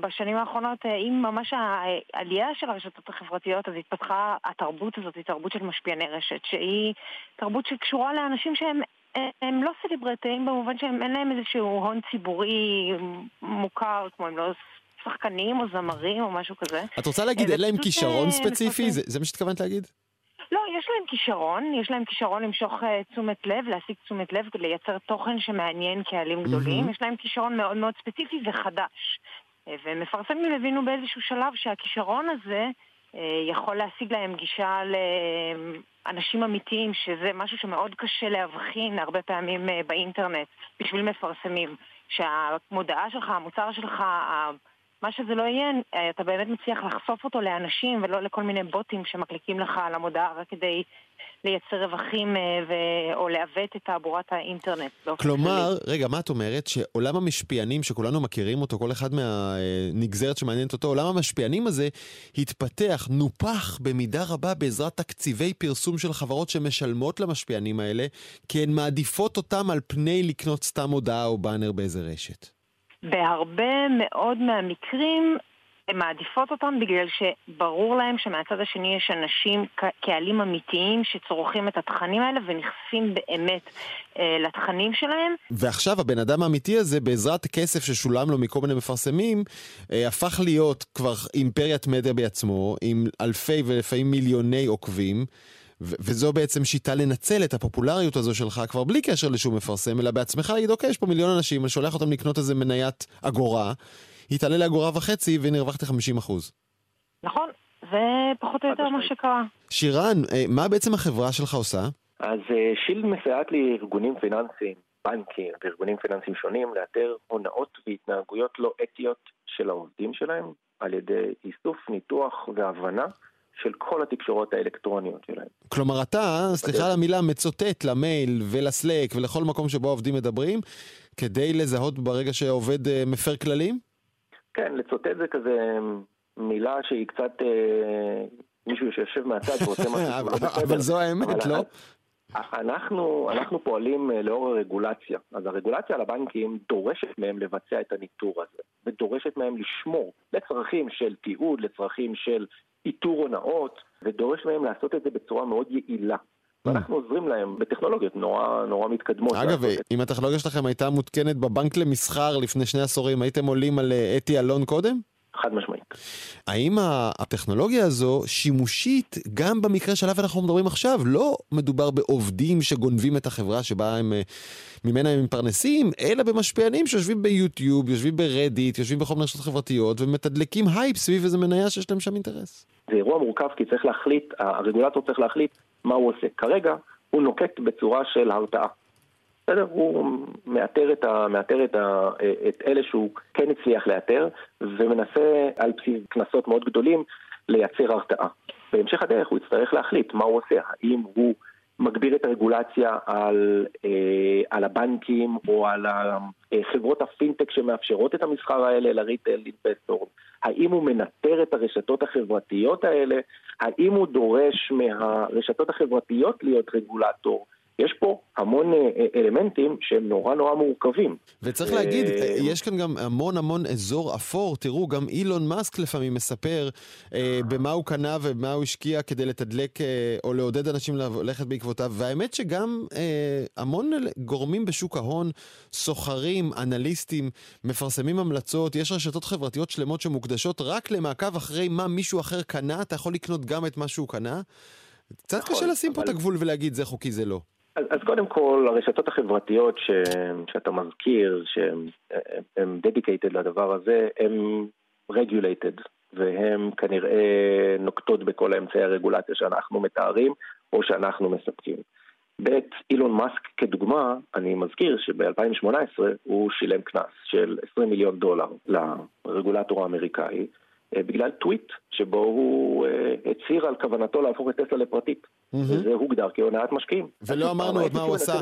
[SPEAKER 5] בשנים האחרונות, עם ממש העלייה של הרשתות החברתיות, אז התפתחה התרבות הזאת, היא תרבות של משפיעני רשת, שהיא תרבות שקשורה לאנשים שהם הם לא סליברטאים במובן שהם אין להם איזשהו הון ציבורי מוכר, כמו הם לא שחקנים או זמרים או משהו כזה.
[SPEAKER 1] את רוצה להגיד אין להם כישרון ספציפי? זה, זה מה שהתכוונת להגיד?
[SPEAKER 5] לא, יש להם כישרון, יש להם כישרון למשוך uh, תשומת לב, להשיג תשומת לב, לייצר תוכן שמעניין קהלים גדולים, mm-hmm. יש להם כישרון מאוד מאוד ספציפי וחדש. Uh, ומפרסמים הבינו באיזשהו שלב שהכישרון הזה uh, יכול להשיג להם גישה לאנשים אמיתיים, שזה משהו שמאוד קשה להבחין הרבה פעמים uh, באינטרנט בשביל מפרסמים. שהמודעה שלך, המוצר שלך, מה שזה לא יהיה, אתה באמת מצליח לחשוף אותו לאנשים ולא לכל מיני בוטים שמקליקים לך על המודעה רק כדי לייצר רווחים אה, ו... או לעוות את תעבורת האינטרנט.
[SPEAKER 1] כלומר, כלי. רגע, מה את אומרת? שעולם המשפיענים שכולנו מכירים אותו, כל אחד מהנגזרת שמעניינת אותו, עולם המשפיענים הזה התפתח, נופח במידה רבה בעזרת תקציבי פרסום של חברות שמשלמות למשפיענים האלה, כי הן מעדיפות אותם על פני לקנות סתם הודעה או באנר באיזה רשת.
[SPEAKER 5] בהרבה מאוד מהמקרים הן מעדיפות אותם בגלל שברור להם שמהצד השני יש אנשים, קהלים אמיתיים שצורכים את התכנים האלה ונכנסים באמת אה, לתכנים שלהם.
[SPEAKER 1] ועכשיו הבן אדם האמיתי הזה, בעזרת כסף ששולם לו מכל מיני מפרסמים, אה, הפך להיות כבר אימפריית מדיה בעצמו, עם אלפי ולפעמים מיליוני עוקבים. וזו בעצם שיטה לנצל את הפופולריות הזו שלך כבר בלי קשר לשום מפרסם, אלא בעצמך להגיד, אוקיי, יש פה מיליון אנשים, אני שולח אותם לקנות איזה מניית אגורה, היא תעלה לאגורה וחצי, והנה הרווחתי 50 אחוז.
[SPEAKER 5] נכון, זה פחות או יותר מה שקרה.
[SPEAKER 1] שירן, אה, מה בעצם החברה שלך עושה?
[SPEAKER 6] אז אה, שילד מסייעת לארגונים פיננסיים, בנקים וארגונים פיננסיים שונים לאתר הונאות והתנהגויות לא אתיות של העובדים שלהם על ידי איסוף, ניתוח והבנה של כל התקשורות האלקטרוניות שלהם.
[SPEAKER 1] כלומר, אתה, סליחה על המילה, מצוטט למייל ולסלק ולכל מקום שבו העובדים מדברים, כדי לזהות ברגע שהעובד אה, מפר כללים?
[SPEAKER 6] כן, לצוטט זה כזה מילה שהיא קצת... אה, מישהו שיושב מהצד ועושה משהו
[SPEAKER 1] לא בסדר. אבל זו האמת, לא?
[SPEAKER 6] אנחנו, אנחנו פועלים אה, לאור הרגולציה, אז הרגולציה על הבנקים דורשת מהם לבצע את הניטור הזה. ודורשת מהם לשמור לצרכים של תיעוד, לצרכים של איתור הונאות, ודורש מהם לעשות את זה בצורה מאוד יעילה. ואנחנו עוזרים להם בטכנולוגיות נורא נורא מתקדמות.
[SPEAKER 1] אגב, אם הטכנולוגיה שלכם הייתה מותקנת בבנק למסחר לפני שני עשורים, הייתם עולים על אה, אתי אלון קודם?
[SPEAKER 6] חד משמעית.
[SPEAKER 1] האם הטכנולוגיה הזו שימושית גם במקרה שעליו אנחנו מדברים עכשיו? לא מדובר בעובדים שגונבים את החברה שבה הם, אה, ממנה הם מתפרנסים, אלא במשפיענים שיושבים ביוטיוב, יושבים ברדיט, יושבים בכל מיני רשתות חברתיות ומתדלקים הייפ סביב איזה מניה שיש להם שם אינטרס.
[SPEAKER 6] זה אירוע מורכב כי צריך להחליט, הרגולטור צריך להחליט מה הוא עושה. כרגע הוא נוקט בצורה של הרתעה. בסדר? הוא מאתר, את, ה, מאתר את, ה, את אלה שהוא כן הצליח לאתר, ומנסה על בסיס קנסות מאוד גדולים לייצר הרתעה. בהמשך הדרך הוא יצטרך להחליט מה הוא עושה, האם הוא מגביר את הרגולציה על, אה, על הבנקים או על חברות הפינטק שמאפשרות את המסחר האלה לריטל אינבסטור, האם הוא מנטר את הרשתות החברתיות האלה, האם הוא דורש מהרשתות החברתיות להיות רגולטור, יש פה המון אה, אה, אלמנטים שהם נורא נורא מורכבים.
[SPEAKER 1] וצריך להגיד, אה, יש כאן גם המון המון אזור אפור. תראו, גם אילון מאסק לפעמים מספר במה הוא קנה ומה הוא השקיע כדי לתדלק או לעודד אנשים ללכת בעקבותיו. והאמת שגם המון גורמים בשוק ההון, סוחרים, אנליסטים, מפרסמים המלצות. יש רשתות חברתיות שלמות שמוקדשות רק למעקב אחרי מה מישהו אחר קנה. אתה יכול לקנות גם את מה שהוא קנה. קצת נכון, קשה לשים אבל... פה את הגבול ולהגיד זה חוקי, זה לא.
[SPEAKER 6] אז, אז קודם כל, הרשתות החברתיות ש, שאתה מזכיר, שהן dedicated לדבר הזה, הן regulated, והן כנראה נוקטות בכל האמצעי הרגולציה שאנחנו מתארים או שאנחנו מספקים. ב', אילון מאסק כדוגמה, אני מזכיר שב-2018 הוא שילם קנס של 20 מיליון דולר לרגולטור האמריקאי, בגלל טוויט שבו הוא אה, הצהיר על כוונתו להפוך את טסלה לפרטית. וזה הוגדר כהונאת משקיעים.
[SPEAKER 1] ולא אמרנו עוד מה הוא עשה,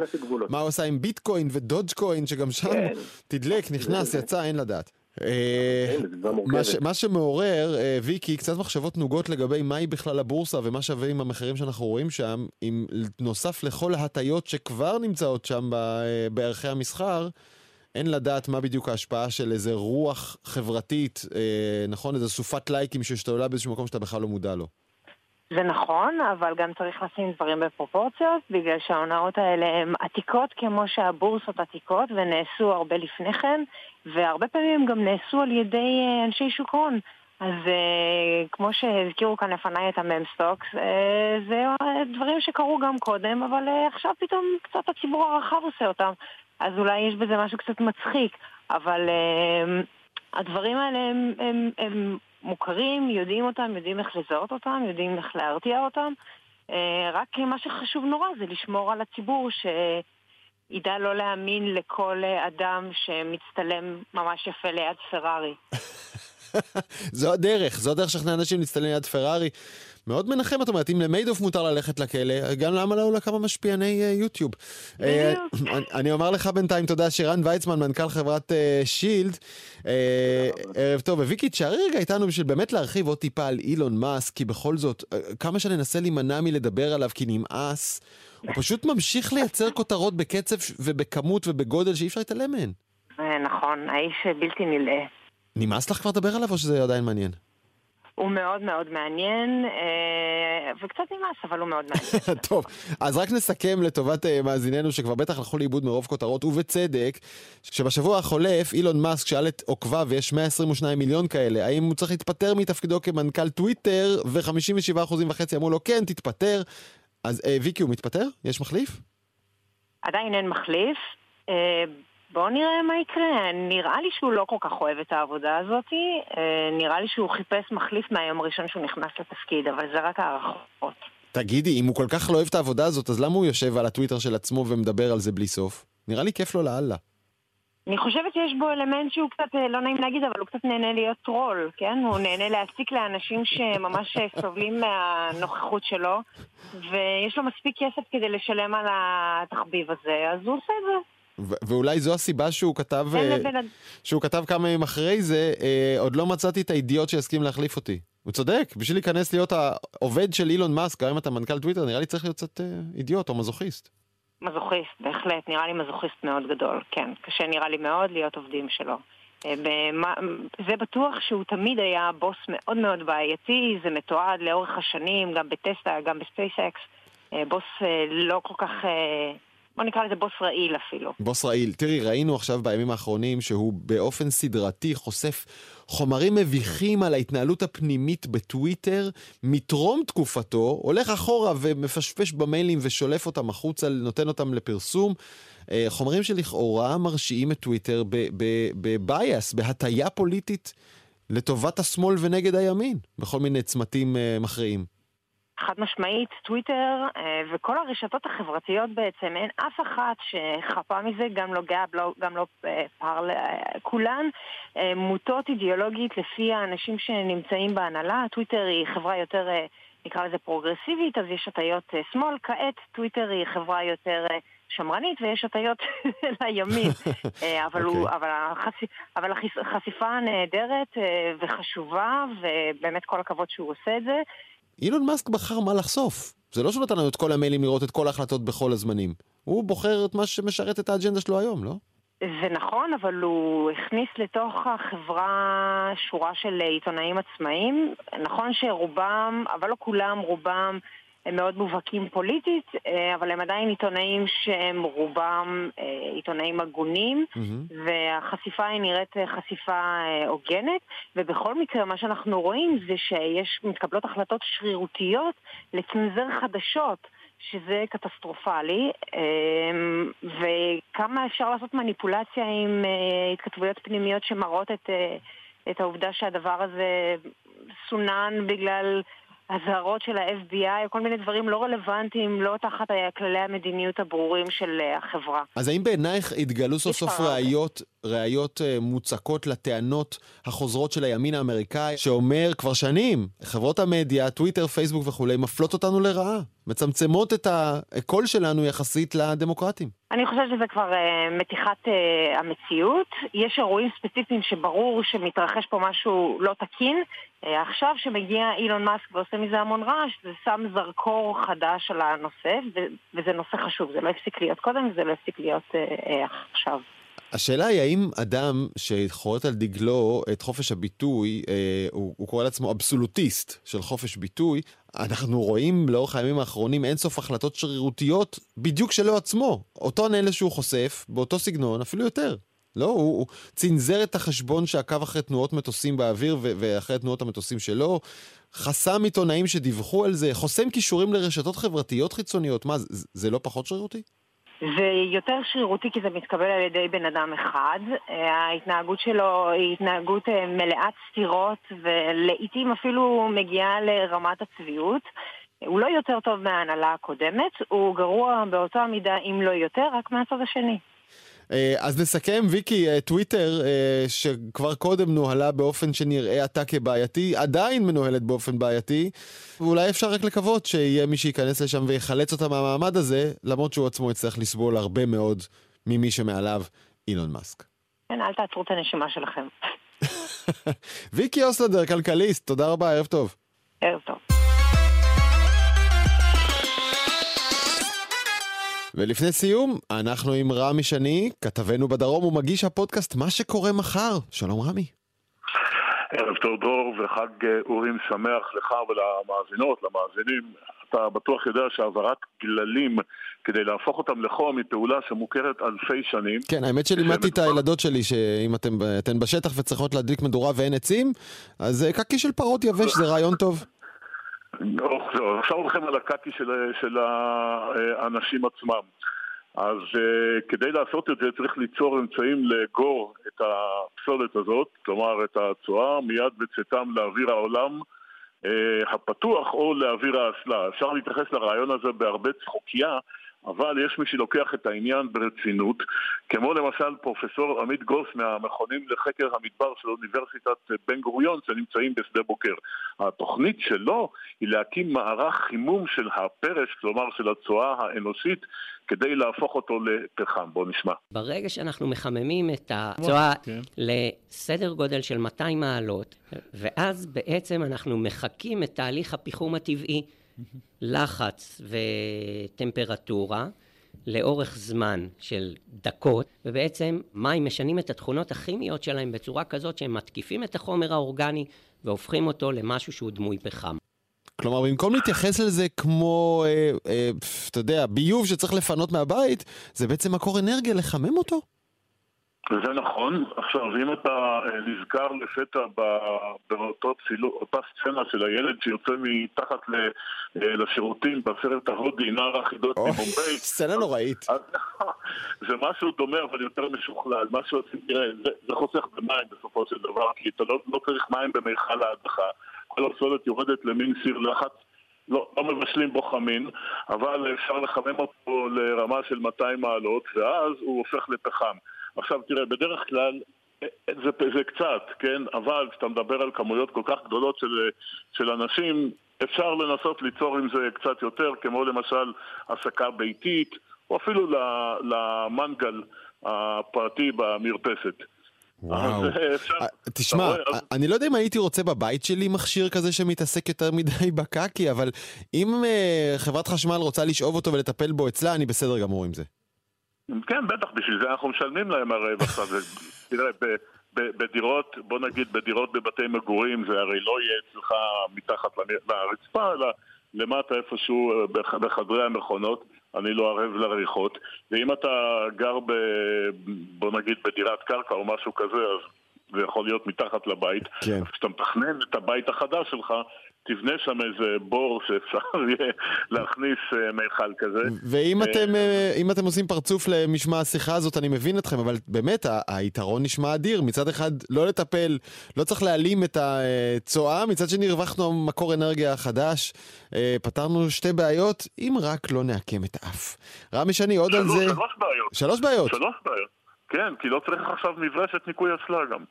[SPEAKER 1] מה הוא עשה עם ביטקוין ודודג' קוין, שגם שם כן. תדלק, נכנס, יצא, אין לדעת. אה, כן, מה שמעורר, ויקי, קצת מחשבות נוגות לגבי מהי בכלל הבורסה ומה שווה עם המחירים שאנחנו רואים שם, אם נוסף לכל ההטיות שכבר נמצאות שם בערכי המסחר, אין לדעת מה בדיוק ההשפעה של איזה רוח חברתית, אה, נכון? איזה סופת לייקים שהשתוללה באיזשהו מקום שאתה בכלל לא מודע לו.
[SPEAKER 5] זה נכון, אבל גם צריך לשים דברים בפרופורציות, בגלל שההונאות האלה הן עתיקות כמו שהבורסות עתיקות, ונעשו הרבה לפני כן, והרבה פעמים הם גם נעשו על ידי אה, אנשי שוק הון. אז uh, כמו שהזכירו כאן לפניי את הממסטוקס, uh, זה דברים שקרו גם קודם, אבל uh, עכשיו פתאום קצת הציבור הרחב עושה אותם. אז אולי יש בזה משהו קצת מצחיק, אבל uh, הדברים האלה הם, הם, הם מוכרים, יודעים אותם, יודעים איך לזהות אותם, יודעים איך להרתיע אותם. Uh, רק מה שחשוב נורא זה לשמור על הציבור שידע לא להאמין לכל אדם שמצטלם ממש יפה ליד פרארי.
[SPEAKER 1] זו הדרך, זו הדרך לשכנע אנשים להצטלם ליד פרארי. מאוד מנחם, את אומרת, אם למיידוף מותר ללכת לכלא, גם למה לא לכמה משפיעני uh, יוטיוב. אה, אני אומר לך בינתיים תודה שרן ויצמן, מנכ"ל חברת uh, שילד. Uh, ערב טוב, וויקי, תשארי רגע איתנו בשביל באמת להרחיב עוד טיפה על אילון מאסק, כי בכל זאת, uh, כמה שננסה להימנע מלדבר עליו כי נמאס, הוא פשוט ממשיך לייצר כותרות בקצב ובכמות ובגודל שאי אפשר להתעלם מהן.
[SPEAKER 5] נכון, האיש בלתי נלאה.
[SPEAKER 1] נמאס לך כבר לדבר עליו או שזה עדיין מעניין?
[SPEAKER 5] הוא מאוד מאוד מעניין, אה, וקצת נמאס, אבל הוא מאוד מעניין.
[SPEAKER 1] טוב, אז רק נסכם לטובת אה, מאזיננו שכבר בטח הלכו לאיבוד מרוב כותרות, ובצדק, שבשבוע החולף אילון מאסק שאל את עוקביו, ויש 122 מיליון כאלה, האם הוא צריך להתפטר מתפקידו כמנכ"ל טוויטר, ו-57% וחצי אמרו לו כן, תתפטר. אז אה, ויקי, הוא מתפטר? יש מחליף?
[SPEAKER 5] עדיין אין מחליף. בואו נראה מה יקרה. נראה לי שהוא לא כל כך אוהב את העבודה הזאת. אה, נראה לי שהוא חיפש מחליף מהיום הראשון שהוא נכנס לתפקיד, אבל זה רק הערכות.
[SPEAKER 1] תגידי, אם הוא כל כך לא אוהב את העבודה הזאת, אז למה הוא יושב על הטוויטר של עצמו ומדבר על זה בלי סוף? נראה לי כיף לו לאללה.
[SPEAKER 5] אני חושבת שיש בו אלמנט שהוא קצת, אה, לא נעים להגיד, אבל הוא קצת נהנה להיות טרול, כן? הוא נהנה להציק לאנשים שממש סובלים מהנוכחות שלו, ויש לו מספיק כסף כדי לשלם על התחביב הזה, אז הוא עושה את זה.
[SPEAKER 1] ואולי זו הסיבה שהוא כתב, אה, שהוא כתב כמה ימים אחרי זה, אה, עוד לא מצאתי את האידיוט שיסכים להחליף אותי. הוא צודק, בשביל להיכנס להיות העובד של אילון מאסק, גם אם אתה מנכ"ל טוויטר, נראה לי צריך להיות קצת אה, אידיוט או מזוכיסט.
[SPEAKER 5] מזוכיסט, בהחלט, נראה לי מזוכיסט מאוד גדול, כן. קשה נראה לי מאוד להיות עובדים שלו. זה בטוח שהוא תמיד היה בוס מאוד מאוד בעייתי, זה מתועד לאורך השנים, גם בטסלה, גם בספייסקס. בוס לא כל כך בוא נקרא לזה בוס רעיל אפילו.
[SPEAKER 1] בוס רעיל. תראי, ראינו עכשיו בימים האחרונים שהוא באופן סדרתי חושף חומרים מביכים על ההתנהלות הפנימית בטוויטר מטרום תקופתו, הולך אחורה ומפשפש במיילים ושולף אותם החוצה, נותן אותם לפרסום. אה, חומרים שלכאורה מרשיעים את טוויטר בבייס, בהטייה פוליטית לטובת השמאל ונגד הימין, בכל מיני צמתים אה, מכריעים.
[SPEAKER 5] חד משמעית, טוויטר אה, וכל הרשתות החברתיות בעצם, אין אף אחת שחפה מזה, גם לא גאב, לא, גם לא אה, פארלר, אה, כולן מוטות אידיאולוגית לפי האנשים שנמצאים בהנהלה. טוויטר היא חברה יותר, נקרא לזה פרוגרסיבית, אז יש הטיות שמאל. כעת טוויטר היא חברה יותר... שמרנית ויש הטיות לימין. אבל, אוקיי. הוא, אוקיי. אבל, החשיפ, אבל החשיפה נהדרת וחשובה, ובאמת כל הכבוד שהוא עושה את זה.
[SPEAKER 1] אילון מאסק בחר מה לחשוף. זה לא שהוא נתן לנו את כל המיילים לראות את כל ההחלטות בכל הזמנים. הוא בוחר את מה שמשרת את האג'נדה שלו היום, לא?
[SPEAKER 5] זה נכון, אבל הוא הכניס לתוך החברה שורה של עיתונאים עצמאיים. נכון שרובם, אבל לא כולם, רובם הם מאוד מובהקים פוליטית, אה, אבל הם עדיין עיתונאים שהם רובם אה, עיתונאים הגונים, mm-hmm. והחשיפה היא נראית אה, חשיפה הוגנת, ובכל מקרה מה שאנחנו רואים זה שיש, מתקבלות החלטות שרירותיות לצנזר חדשות. שזה קטסטרופלי, וכמה אפשר לעשות מניפולציה עם התכתבויות פנימיות שמראות את, את העובדה שהדבר הזה סונן בגלל אזהרות של ה-FBI, כל מיני דברים לא רלוונטיים, לא תחת כללי המדיניות הברורים של אה, החברה.
[SPEAKER 1] אז האם בעינייך התגלו סוף סוף ראיות, ראיות אה, מוצקות לטענות החוזרות של הימין האמריקאי, שאומר כבר שנים, חברות המדיה, טוויטר, פייסבוק וכולי, מפלות אותנו לרעה, מצמצמות את הקול שלנו יחסית לדמוקרטים?
[SPEAKER 5] אני חושבת שזה כבר uh, מתיחת uh, המציאות. יש אירועים ספציפיים שברור שמתרחש פה משהו לא תקין. עכשיו שמגיע אילון מאסק ועושה מזה המון רעש, זה שם זרקור חדש על הנושא, וזה נושא חשוב. זה לא הפסיק להיות קודם, וזה לא הפסיק להיות עכשיו.
[SPEAKER 1] השאלה היא האם אדם שחורט על דגלו את חופש הביטוי, אה, הוא, הוא קורא לעצמו אבסולוטיסט של חופש ביטוי, אנחנו רואים לאורך הימים האחרונים אינסוף החלטות שרירותיות בדיוק שלו עצמו. אותו נהל שהוא חושף, באותו סגנון, אפילו יותר. לא, הוא, הוא צנזר את החשבון שעקב אחרי תנועות מטוסים באוויר ו- ואחרי תנועות המטוסים שלו, חסם עיתונאים שדיווחו על זה, חוסם כישורים לרשתות חברתיות חיצוניות. מה, זה, זה לא פחות שרירותי?
[SPEAKER 5] זה יותר שרירותי כי זה מתקבל על ידי בן אדם אחד. אה, ההתנהגות שלו היא התנהגות אה, מלאת סתירות ולעיתים אפילו מגיעה לרמת הצביעות. הוא לא יותר טוב מההנהלה הקודמת, הוא גרוע באותה מידה אם לא יותר, רק מהצד השני.
[SPEAKER 1] אה, אז נסכם, ויקי, אה, טוויטר, אה, שכבר קודם נוהלה באופן שנראה עתה כבעייתי, עדיין מנוהלת באופן בעייתי, ואולי אפשר רק לקוות שיהיה מי שייכנס לשם ויחלץ אותה מהמעמד הזה, למרות שהוא עצמו יצטרך לסבול הרבה מאוד ממי שמעליו, אילון מאסק.
[SPEAKER 5] כן, אל תעצרו את הנשימה שלכם.
[SPEAKER 1] ויקי אוסלדר, כלכליסט, תודה רבה, ערב טוב.
[SPEAKER 5] ערב טוב.
[SPEAKER 1] ולפני סיום, אנחנו עם רמי שני, כתבנו בדרום ומגיש הפודקאסט מה שקורה מחר. שלום רמי.
[SPEAKER 7] ערב טוב דרור וחג אה, אורים שמח לך ולמאזינות, למאזינים. אתה בטוח יודע שהעברת גללים כדי להפוך אותם לחום היא פעולה שמוכרת אלפי שנים.
[SPEAKER 1] כן, האמת שלימדתי את הילדות שלי שאם אתם, אתן בשטח וצריכות להדליק מדורה ואין עצים, אז אה, קקי של פרות יבש זה רעיון טוב.
[SPEAKER 7] לא, עכשיו הולכים על הקקי של, של האנשים עצמם. אז uh, כדי לעשות את זה צריך ליצור אמצעים לאגור את הפסולת הזאת, כלומר את הצואה, מיד בצאתם לאוויר העולם uh, הפתוח או לאוויר האסלה. אפשר להתייחס לרעיון הזה בהרבה צחוקייה, אבל יש מי שלוקח את העניין ברצינות, כמו למשל פרופסור עמית גוס מהמכונים לחקר המדבר של אוניברסיטת בן גוריון שנמצאים בשדה בוקר. התוכנית שלו היא להקים מערך חימום של הפרש, כלומר של הצואה האנושית, כדי להפוך אותו לפחם. בואו נשמע.
[SPEAKER 8] ברגע שאנחנו מחממים את הצואה. כן. לסדר גודל של 200 מעלות, ואז בעצם אנחנו מחקים את תהליך הפיחום הטבעי. לחץ וטמפרטורה, לאורך זמן של דקות, ובעצם מים משנים את התכונות הכימיות שלהם בצורה כזאת שהם מתקיפים את החומר האורגני והופכים אותו למשהו שהוא דמוי פחם.
[SPEAKER 1] כלומר, במקום להתייחס לזה כמו, אה, אה, אתה יודע, ביוב שצריך לפנות מהבית, זה בעצם מקור אנרגיה לחמם אותו?
[SPEAKER 7] זה נכון. עכשיו, אם אתה אה, נזכר לפתע באותה סצנה של הילד שיוצא מתחת אה, לשירותים בסרט ההודי, נער החידות ממומביי...
[SPEAKER 1] סצנה נוראית.
[SPEAKER 7] זה משהו דומה אבל יותר משוכלל. מה שעושים, תראה, זה חוסך במים בסופו של דבר, כי אתה לא, לא צריך מים במיכל ההדחה. כל הפסולת יורדת למין סיר לחץ. לא, לא מבשלים בו חמין, אבל אפשר לחמם אותו לרמה של 200 מעלות, ואז הוא הופך לפחם. עכשיו תראה, בדרך כלל זה, זה קצת, כן? אבל כשאתה מדבר על כמויות כל כך גדולות של, של אנשים, אפשר לנסות ליצור עם זה קצת יותר, כמו למשל הסקה ביתית, או אפילו למנגל הפרטי במרפסת.
[SPEAKER 1] וואו. תשמע, אני לא יודע אם הייתי רוצה בבית שלי מכשיר כזה שמתעסק יותר מדי בקקי, אבל אם חברת חשמל רוצה לשאוב אותו ולטפל בו אצלה, אני בסדר גמור עם זה.
[SPEAKER 7] כן, בטח, בשביל זה אנחנו משלמים להם הרי עכשיו. תראה, בדירות, בוא נגיד בדירות בבתי מגורים, זה הרי לא יהיה אצלך מתחת לרצפה, אלא למטה איפשהו אה, בחדרי המכונות. אני לא ערב לריחות. ואם אתה גר ב... בוא נגיד בדירת קרקע או משהו כזה, אז זה יכול להיות מתחת לבית. כן. כשאתה מתכנן את הבית החדש שלך, תבנה שם איזה בור שאפשר יהיה להכניס אה, מיכל כזה.
[SPEAKER 1] ואם אתם, אה, אם אתם עושים פרצוף למשמע השיחה הזאת, אני מבין אתכם, אבל באמת, היתרון נשמע אדיר. מצד אחד, לא לטפל, לא צריך להעלים את הצואה, מצד שני, הרווחנו מקור אנרגיה חדש. אה, פתרנו שתי בעיות, אם רק לא נעקם את האף. רמי שני, עוד על זה...
[SPEAKER 7] שלוש בעיות.
[SPEAKER 1] שלוש בעיות?
[SPEAKER 7] שלוש בעיות. כן, כי לא צריך עכשיו מברשת ניקוי אסלה גם.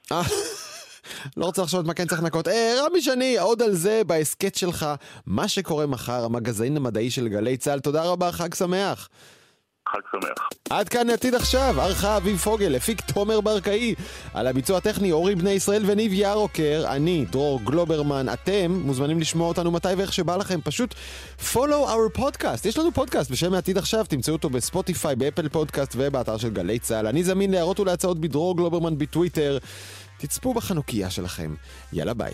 [SPEAKER 1] לא רוצה לחשוב מה כן צריך לנקות. אה, רבי שני, עוד על זה בהסכת שלך, מה שקורה מחר, המגזין המדעי של גלי צה"ל. תודה רבה, חג שמח.
[SPEAKER 7] חג שמח.
[SPEAKER 1] עד כאן עתיד עכשיו, ערכה אביב פוגל, הפיק תומר ברקאי. על הביצוע הטכני אורי בני ישראל וניב ירוקר, אני, דרור גלוברמן, אתם מוזמנים לשמוע אותנו מתי ואיך שבא לכם, פשוט follow our podcast. יש לנו פודקאסט בשם עתיד עכשיו, תמצאו אותו בספוטיפיי, באפל פודקאסט ובאתר של גלי צה"ל. אני זמין להערות ולהצעות בדרור גלוברמן בטוויטר. תצפו בחנוכיה שלכם. יאללה ביי.